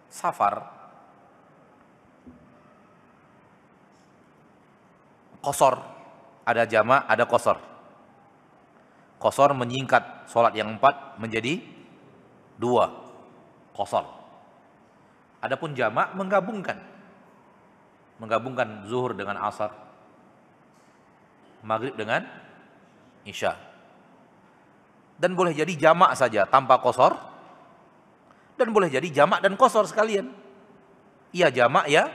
safar kosor. Ada jama, ada kosor. Kosor menyingkat sholat yang empat menjadi dua. Kosor. Adapun jama menggabungkan. Menggabungkan zuhur dengan asar. Maghrib dengan isya. Dan boleh jadi jamak saja tanpa kosor. Dan boleh jadi jamak dan kosor sekalian. Iya jamak ya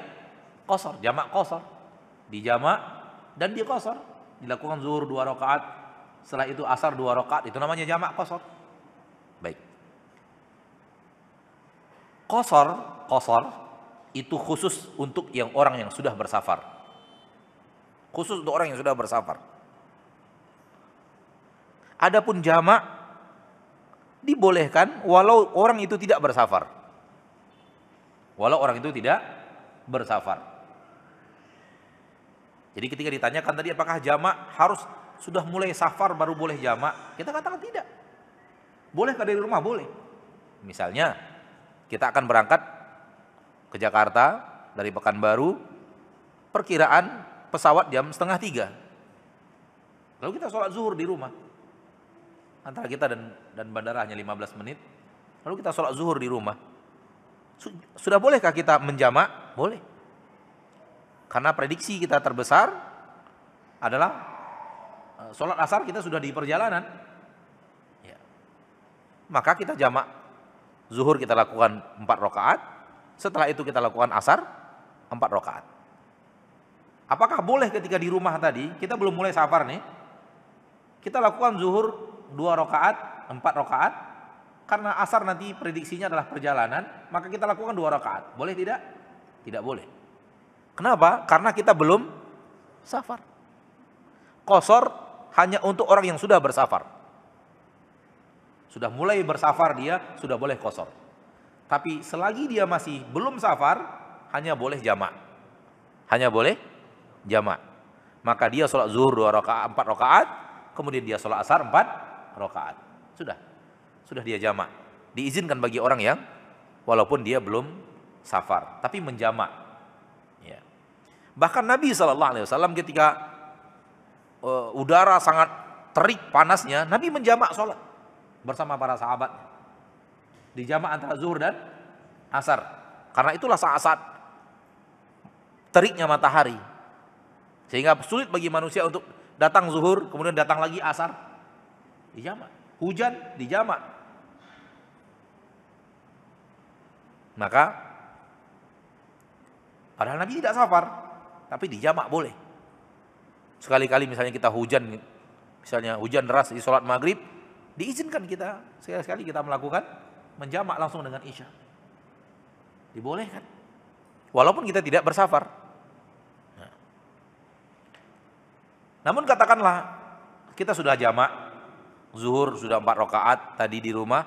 kosor, jamak kosor. Di jamak dan dia kosor. Dilakukan zuhur dua rakaat, setelah itu asar dua rakaat, itu namanya jamak kosor. Baik. Kosor, kosor itu khusus untuk yang orang yang sudah bersafar. Khusus untuk orang yang sudah bersafar. Adapun jamak dibolehkan walau orang itu tidak bersafar. Walau orang itu tidak bersafar. Jadi ketika ditanyakan tadi apakah jamak harus sudah mulai safar baru boleh jamak? Kita katakan tidak. Boleh dari rumah? Boleh. Misalnya kita akan berangkat ke Jakarta dari Pekanbaru, perkiraan pesawat jam setengah tiga. Lalu kita sholat zuhur di rumah. Antara kita dan dan bandara hanya 15 menit. Lalu kita sholat zuhur di rumah sudah bolehkah kita menjamak? Boleh. Karena prediksi kita terbesar adalah eh, sholat asar kita sudah di perjalanan. Ya. Maka kita jamak. Zuhur kita lakukan empat rakaat. Setelah itu kita lakukan asar empat rakaat. Apakah boleh ketika di rumah tadi kita belum mulai safar nih? Kita lakukan zuhur dua rakaat, empat rakaat, karena asar nanti prediksinya adalah perjalanan, maka kita lakukan dua rakaat. Boleh tidak? Tidak boleh. Kenapa? Karena kita belum safar. Kosor hanya untuk orang yang sudah bersafar. Sudah mulai bersafar dia, sudah boleh kosor. Tapi selagi dia masih belum safar, hanya boleh jamak. Hanya boleh jamak. Maka dia sholat zuhur dua rakaat, empat rakaat, kemudian dia sholat asar empat rakaat. Sudah sudah dia jamak. Diizinkan bagi orang yang walaupun dia belum safar, tapi menjamak. Bahkan Nabi Shallallahu Alaihi Wasallam ketika uh, udara sangat terik panasnya, Nabi menjamak sholat bersama para sahabat. Dijamak antara zuhur dan asar. Karena itulah saat-saat teriknya matahari. Sehingga sulit bagi manusia untuk datang zuhur, kemudian datang lagi asar. Dijamak. Hujan dijamak. Maka padahal Nabi tidak safar, tapi di jamak boleh. Sekali-kali misalnya kita hujan, misalnya hujan deras di sholat maghrib, diizinkan kita sekali-sekali kita melakukan menjamak langsung dengan isya. Dibolehkan. Walaupun kita tidak bersafar. Nah. Namun katakanlah kita sudah jamak, zuhur sudah empat rakaat tadi di rumah,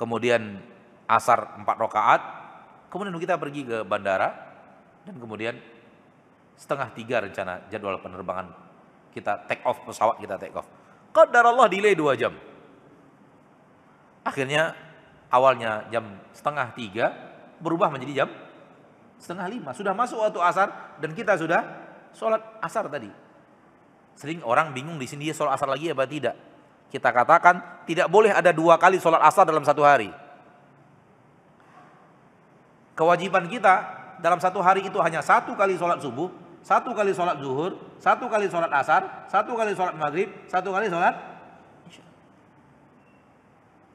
kemudian asar empat rakaat, kemudian kita pergi ke bandara dan kemudian setengah tiga rencana jadwal penerbangan kita take off pesawat kita take off. Qadar Allah delay dua jam. Akhirnya awalnya jam setengah tiga berubah menjadi jam setengah lima. Sudah masuk waktu asar dan kita sudah sholat asar tadi. Sering orang bingung di sini dia sholat asar lagi apa tidak. Kita katakan tidak boleh ada dua kali sholat asar dalam satu hari. Kewajiban kita dalam satu hari itu hanya satu kali sholat subuh, satu kali sholat zuhur, satu kali sholat asar, satu kali sholat maghrib, satu kali sholat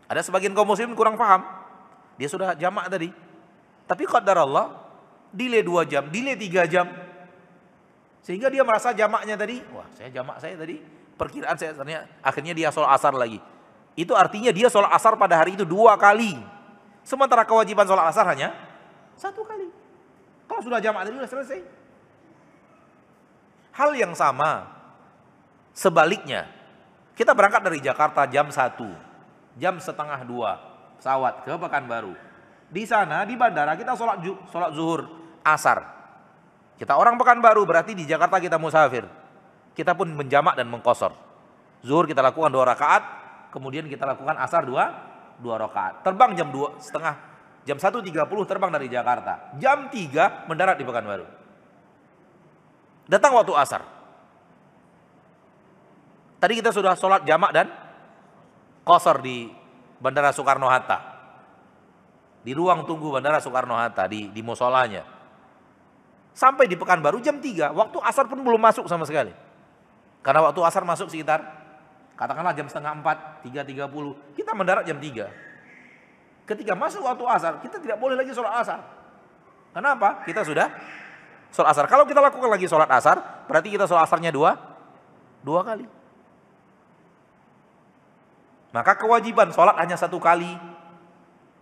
Ada sebagian kaum muslim kurang paham. Dia sudah jamak tadi. Tapi qadar Allah, delay dua jam, delay tiga jam. Sehingga dia merasa jamaknya tadi, wah saya jamak saya tadi, perkiraan saya ternyata akhirnya dia sholat asar lagi. Itu artinya dia sholat asar pada hari itu dua kali. Sementara kewajiban sholat asar hanya satu kali. Kalau sudah jamaah tadi sudah selesai. Hal yang sama sebaliknya. Kita berangkat dari Jakarta jam 1, jam setengah dua pesawat ke Pekanbaru. Di sana di bandara kita sholat, sholat zuhur asar. Kita orang Pekanbaru berarti di Jakarta kita musafir. Kita pun menjamak dan mengkosor. Zuhur kita lakukan dua rakaat, kemudian kita lakukan asar dua dua rakaat. Terbang jam dua setengah Jam 1.30 terbang dari Jakarta. Jam 3 mendarat di Pekanbaru. Datang waktu asar. Tadi kita sudah sholat jamak dan kosor di Bandara Soekarno-Hatta. Di ruang tunggu Bandara Soekarno-Hatta, di, di musolanya. Sampai di Pekanbaru jam 3, waktu asar pun belum masuk sama sekali. Karena waktu asar masuk sekitar, katakanlah jam setengah 4, 3.30, kita mendarat jam 3. Ketika masuk waktu asar, kita tidak boleh lagi sholat asar. Kenapa? Kita sudah sholat asar. Kalau kita lakukan lagi sholat asar, berarti kita sholat asarnya dua, dua kali. Maka kewajiban sholat hanya satu kali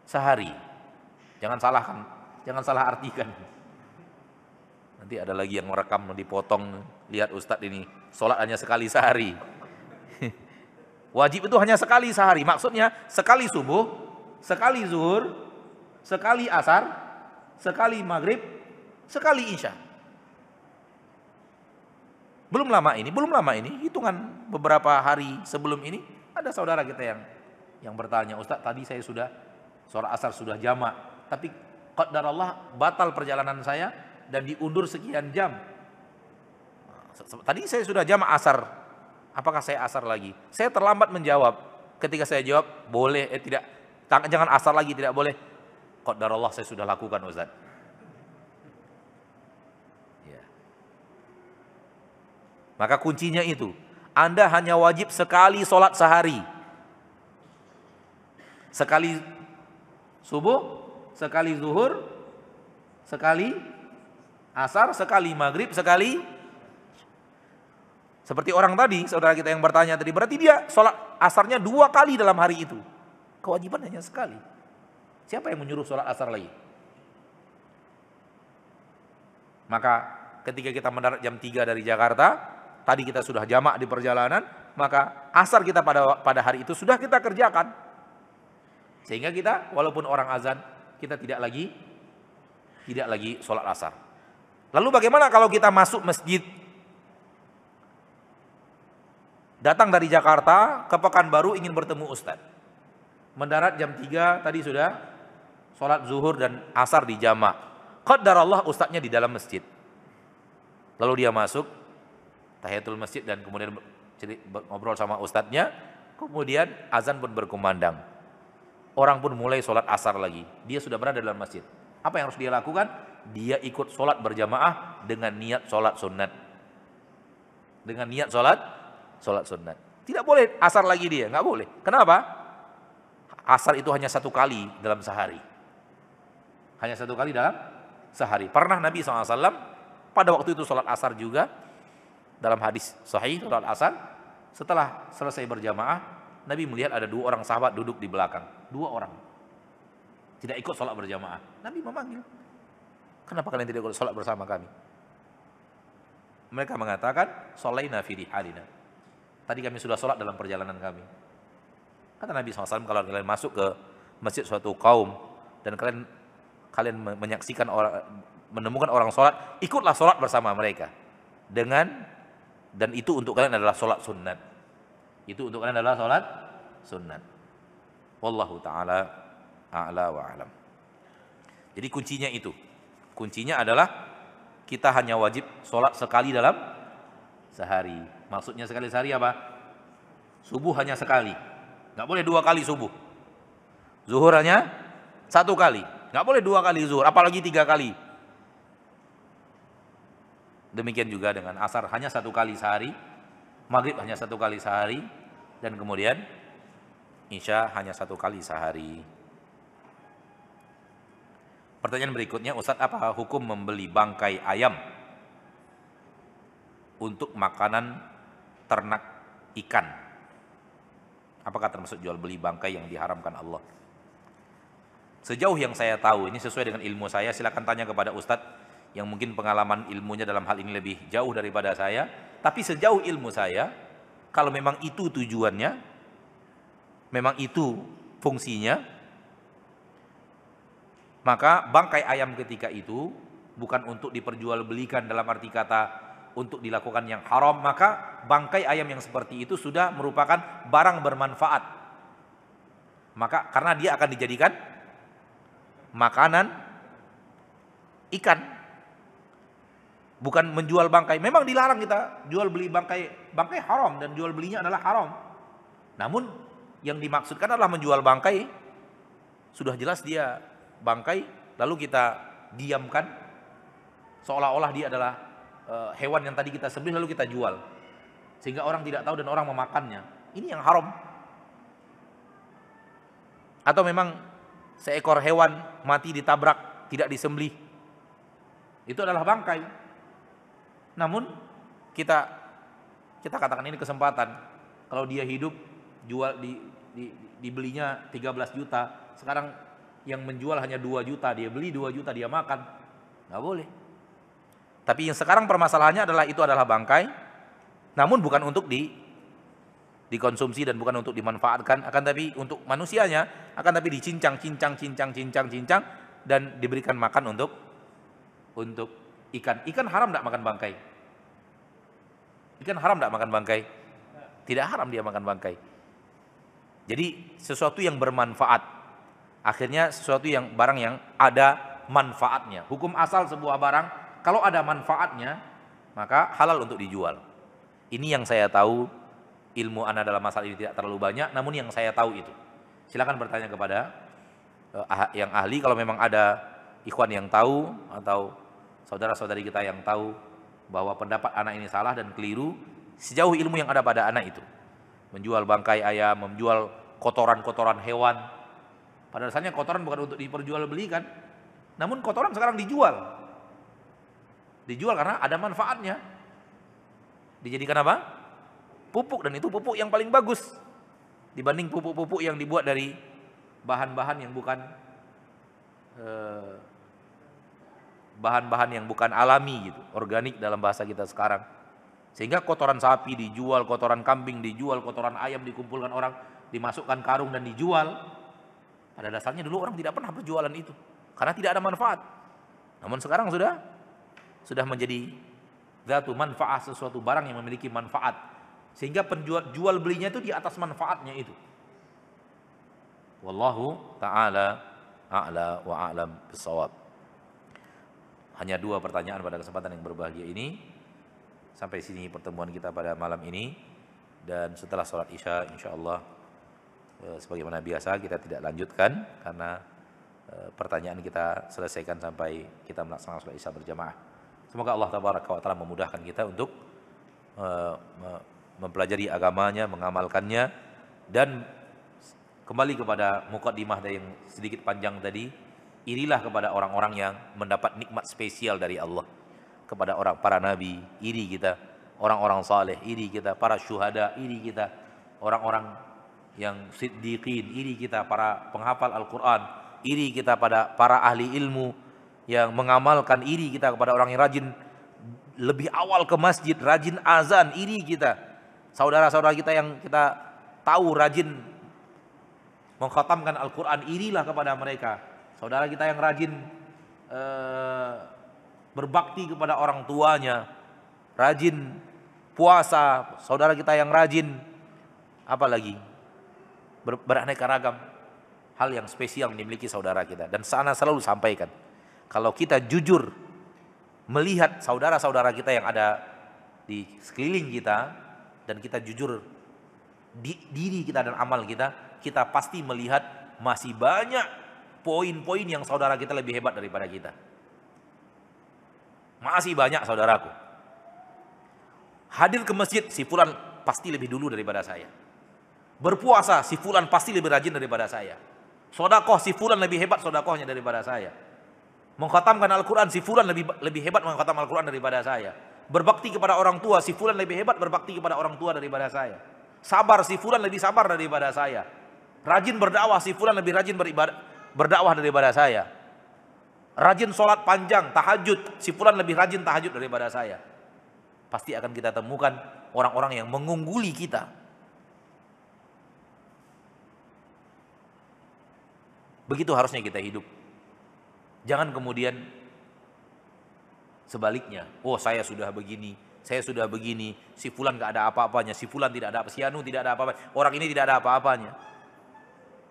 sehari. Jangan salahkan, jangan salah artikan. Nanti ada lagi yang merekam, dipotong, lihat ustadz ini, sholat hanya sekali sehari. Wajib itu hanya sekali sehari, maksudnya sekali subuh, sekali zuhur, sekali asar, sekali maghrib, sekali isya. Belum lama ini, belum lama ini, hitungan beberapa hari sebelum ini, ada saudara kita yang yang bertanya, Ustaz tadi saya sudah sholat asar sudah jamak, tapi Allah batal perjalanan saya dan diundur sekian jam. Tadi saya sudah jamak asar, apakah saya asar lagi? Saya terlambat menjawab. Ketika saya jawab, boleh, eh tidak, jangan asar lagi, tidak boleh. Qadar Allah saya sudah lakukan Ustaz. Maka kuncinya itu, Anda hanya wajib sekali sholat sehari. Sekali subuh, sekali zuhur, sekali asar, sekali maghrib, sekali seperti orang tadi, saudara kita yang bertanya tadi, berarti dia sholat asarnya dua kali dalam hari itu. Kewajiban hanya sekali. Siapa yang menyuruh sholat asar lagi? Maka ketika kita mendarat jam 3 dari Jakarta, tadi kita sudah jamak di perjalanan, maka asar kita pada pada hari itu sudah kita kerjakan. Sehingga kita walaupun orang azan, kita tidak lagi tidak lagi sholat asar. Lalu bagaimana kalau kita masuk masjid datang dari Jakarta ke Pekanbaru ingin bertemu Ustadz. Mendarat jam 3 tadi sudah sholat zuhur dan asar di jamak. Qaddar Allah Ustadznya di dalam masjid. Lalu dia masuk, tahiyatul masjid dan kemudian ngobrol sama ustadznya, kemudian azan pun berkumandang. Orang pun mulai sholat asar lagi. Dia sudah berada dalam masjid. Apa yang harus dia lakukan? Dia ikut sholat berjamaah dengan niat sholat sunat. Dengan niat sholat, sholat sunat. Tidak boleh asar lagi dia, nggak boleh. Kenapa? Asar itu hanya satu kali dalam sehari. Hanya satu kali dalam sehari. Pernah Nabi SAW pada waktu itu sholat asar juga, dalam hadis sahih surat asar setelah selesai berjamaah Nabi melihat ada dua orang sahabat duduk di belakang. Dua orang. Tidak ikut sholat berjamaah. Nabi memanggil. Kenapa kalian tidak ikut sholat bersama kami? Mereka mengatakan sholaina fi halina tadi kami sudah sholat dalam perjalanan kami kata Nabi SAW kalau kalian masuk ke masjid suatu kaum dan kalian kalian menyaksikan orang menemukan orang sholat ikutlah sholat bersama mereka. Dengan dan itu untuk kalian adalah sholat sunat itu untuk kalian adalah sholat sunat wallahu taala a'la wa alam. Jadi kuncinya itu. Kuncinya adalah kita hanya wajib sholat sekali dalam sehari. Maksudnya sekali sehari apa? Subuh hanya sekali nggak boleh dua kali subuh. Zuhur hanya satu kali. Nggak boleh dua kali zuhur apalagi tiga kali. Demikian juga dengan asar hanya satu kali sehari, maghrib hanya satu kali sehari, dan kemudian isya hanya satu kali sehari. Pertanyaan berikutnya, Ustadz apa hukum membeli bangkai ayam untuk makanan ternak ikan? Apakah termasuk jual beli bangkai yang diharamkan Allah? Sejauh yang saya tahu, ini sesuai dengan ilmu saya, silakan tanya kepada Ustadz yang mungkin pengalaman ilmunya dalam hal ini lebih jauh daripada saya, tapi sejauh ilmu saya, kalau memang itu tujuannya, memang itu fungsinya, maka bangkai ayam ketika itu bukan untuk diperjualbelikan dalam arti kata untuk dilakukan yang haram, maka bangkai ayam yang seperti itu sudah merupakan barang bermanfaat. Maka karena dia akan dijadikan makanan ikan bukan menjual bangkai. Memang dilarang kita jual beli bangkai, bangkai haram dan jual belinya adalah haram. Namun yang dimaksudkan adalah menjual bangkai sudah jelas dia bangkai lalu kita diamkan seolah-olah dia adalah e, hewan yang tadi kita sembelih lalu kita jual sehingga orang tidak tahu dan orang memakannya. Ini yang haram. Atau memang seekor hewan mati ditabrak, tidak disembelih. Itu adalah bangkai. Namun kita kita katakan ini kesempatan. Kalau dia hidup jual di, di dibelinya 13 juta, sekarang yang menjual hanya 2 juta, dia beli 2 juta dia makan. Nggak boleh. Tapi yang sekarang permasalahannya adalah itu adalah bangkai, namun bukan untuk di dikonsumsi dan bukan untuk dimanfaatkan akan tapi untuk manusianya akan tapi dicincang cincang cincang cincang cincang dan diberikan makan untuk untuk ikan. Ikan haram tidak makan bangkai? Ikan haram tidak makan bangkai? Tidak haram dia makan bangkai. Jadi sesuatu yang bermanfaat akhirnya sesuatu yang barang yang ada manfaatnya. Hukum asal sebuah barang kalau ada manfaatnya maka halal untuk dijual ini yang saya tahu ilmu anda dalam masalah ini tidak terlalu banyak, namun yang saya tahu itu. Silakan bertanya kepada uh, yang ahli kalau memang ada ikhwan yang tahu atau saudara-saudari kita yang tahu bahwa pendapat anak ini salah dan keliru sejauh ilmu yang ada pada anak itu. Menjual bangkai ayam, menjual kotoran-kotoran hewan. Pada dasarnya kotoran bukan untuk diperjualbelikan, namun kotoran sekarang dijual. Dijual karena ada manfaatnya. Dijadikan apa? pupuk dan itu pupuk yang paling bagus dibanding pupuk-pupuk yang dibuat dari bahan-bahan yang bukan eh, bahan-bahan yang bukan alami gitu, organik dalam bahasa kita sekarang. Sehingga kotoran sapi dijual, kotoran kambing dijual, kotoran ayam dikumpulkan orang, dimasukkan karung dan dijual. Pada dasarnya dulu orang tidak pernah berjualan itu karena tidak ada manfaat. Namun sekarang sudah sudah menjadi zatu manfaat sesuatu barang yang memiliki manfaat sehingga penjual jual belinya itu di atas manfaatnya itu. Wallahu taala a'la wa a'lam bisawab. Hanya dua pertanyaan pada kesempatan yang berbahagia ini. Sampai sini pertemuan kita pada malam ini dan setelah sholat isya insyaallah eh, sebagaimana biasa kita tidak lanjutkan karena eh, pertanyaan kita selesaikan sampai kita melaksanakan sholat isya berjamaah. Semoga Allah taala memudahkan kita untuk eh, mempelajari agamanya, mengamalkannya dan kembali kepada mukaddimah yang sedikit panjang tadi, irilah kepada orang-orang yang mendapat nikmat spesial dari Allah. Kepada orang para nabi, iri kita, orang-orang saleh, iri kita, para syuhada, iri kita, orang-orang yang siddiqin, iri kita, para penghafal Al-Qur'an, iri kita pada para ahli ilmu yang mengamalkan iri kita kepada orang yang rajin lebih awal ke masjid, rajin azan, iri kita. Saudara-saudara kita yang kita tahu rajin mengkhatamkan Al-Quran, irilah kepada mereka. Saudara kita yang rajin eh, berbakti kepada orang tuanya, rajin puasa, saudara kita yang rajin apa lagi? Ber, beraneka ragam. Hal yang spesial dimiliki saudara kita dan sana selalu sampaikan kalau kita jujur melihat saudara-saudara kita yang ada di sekeliling kita dan kita jujur di, diri kita dan amal kita, kita pasti melihat masih banyak poin-poin yang saudara kita lebih hebat daripada kita. Masih banyak saudaraku. Hadir ke masjid si fulan pasti lebih dulu daripada saya. Berpuasa si fulan pasti lebih rajin daripada saya. Sodakoh si fulan lebih hebat sodakohnya daripada saya. Mengkhatamkan Al-Quran si fulan lebih lebih hebat mengkhatam Al-Quran daripada saya. Berbakti kepada orang tua, si fulan lebih hebat berbakti kepada orang tua daripada saya. Sabar, si fulan lebih sabar daripada saya. Rajin berdakwah, si fulan lebih rajin beribadah, berdakwah daripada saya. Rajin sholat panjang, tahajud, si fulan lebih rajin tahajud daripada saya. Pasti akan kita temukan orang-orang yang mengungguli kita. Begitu harusnya kita hidup. Jangan kemudian Sebaliknya, oh saya sudah begini, saya sudah begini, si fulan gak ada apa-apanya, si fulan tidak ada apa, si anu tidak ada apa-apa, orang ini tidak ada apa-apanya.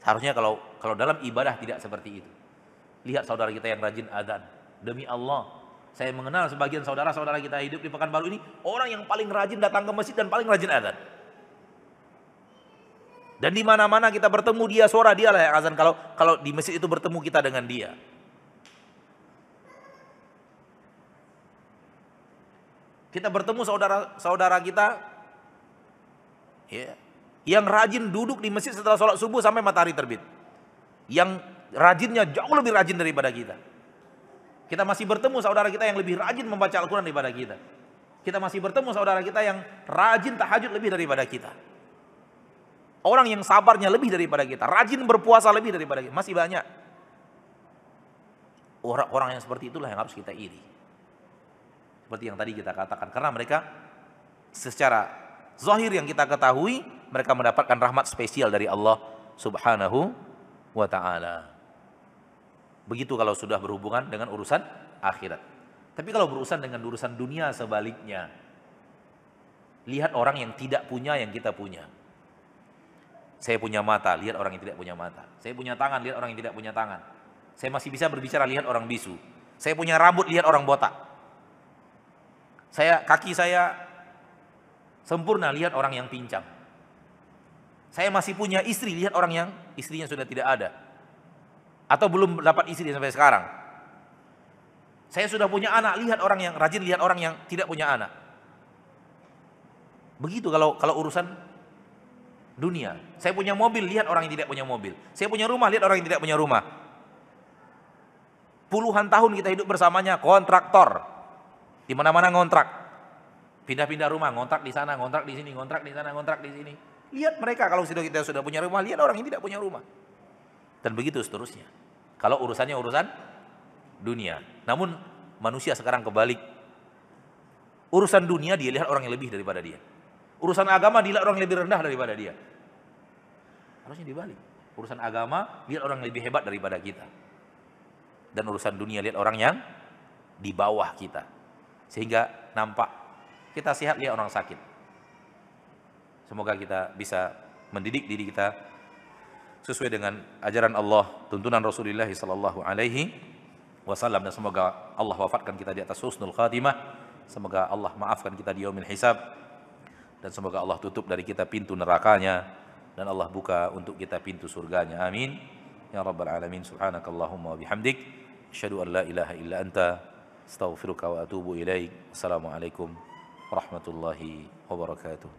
Seharusnya kalau kalau dalam ibadah tidak seperti itu. Lihat saudara kita yang rajin adzan. Demi Allah, saya mengenal sebagian saudara-saudara kita hidup di Pekanbaru ini orang yang paling rajin datang ke masjid dan paling rajin adzan. Dan di mana-mana kita bertemu dia suara dia lah yang azan kalau kalau di masjid itu bertemu kita dengan dia. Kita bertemu saudara-saudara kita ya, yang rajin duduk di masjid setelah sholat subuh sampai matahari terbit. Yang rajinnya jauh lebih rajin daripada kita. Kita masih bertemu saudara kita yang lebih rajin membaca Al-Quran daripada kita. Kita masih bertemu saudara kita yang rajin tahajud lebih daripada kita. Orang yang sabarnya lebih daripada kita. Rajin berpuasa lebih daripada kita. Masih banyak. Orang-orang yang seperti itulah yang harus kita iri. Seperti yang tadi kita katakan. Karena mereka secara zahir yang kita ketahui, mereka mendapatkan rahmat spesial dari Allah Subhanahu wa taala. Begitu kalau sudah berhubungan dengan urusan akhirat. Tapi kalau berurusan dengan urusan dunia sebaliknya. Lihat orang yang tidak punya yang kita punya. Saya punya mata, lihat orang yang tidak punya mata. Saya punya tangan, lihat orang yang tidak punya tangan. Saya masih bisa berbicara, lihat orang bisu. Saya punya rambut, lihat orang botak. Saya kaki saya sempurna, lihat orang yang pincang. Saya masih punya istri, lihat orang yang istrinya sudah tidak ada. Atau belum dapat istri sampai sekarang. Saya sudah punya anak, lihat orang yang rajin, lihat orang yang tidak punya anak. Begitu kalau kalau urusan dunia. Saya punya mobil, lihat orang yang tidak punya mobil. Saya punya rumah, lihat orang yang tidak punya rumah. Puluhan tahun kita hidup bersamanya, kontraktor. Di mana-mana ngontrak. Pindah-pindah rumah, ngontrak di sana, ngontrak di sini, ngontrak di sana, ngontrak di sini. Lihat mereka kalau sudah kita sudah punya rumah, lihat orang yang tidak punya rumah. Dan begitu seterusnya. Kalau urusannya urusan dunia. Namun manusia sekarang kebalik. Urusan dunia dia lihat orang yang lebih daripada dia. Urusan agama dilihat orang yang lebih rendah daripada dia. Harusnya dibalik. Urusan agama lihat orang yang lebih hebat daripada kita. Dan urusan dunia lihat orang yang di bawah kita. Sehingga nampak kita sehat lihat orang sakit. Semoga kita bisa mendidik diri kita sesuai dengan ajaran Allah, tuntunan Rasulullah sallallahu alaihi wasallam. Dan semoga Allah wafatkan kita di atas husnul khatimah. Semoga Allah maafkan kita di yaumil hisab. Dan semoga Allah tutup dari kita pintu nerakanya. Dan Allah buka untuk kita pintu surganya. Amin. Ya rabbal alamin. Subhanakallahumma wa bihamdik. Asyhadu an la ilaha illa anta أستغفرك وأتوب إليك. السلام عليكم ورحمة الله وبركاته.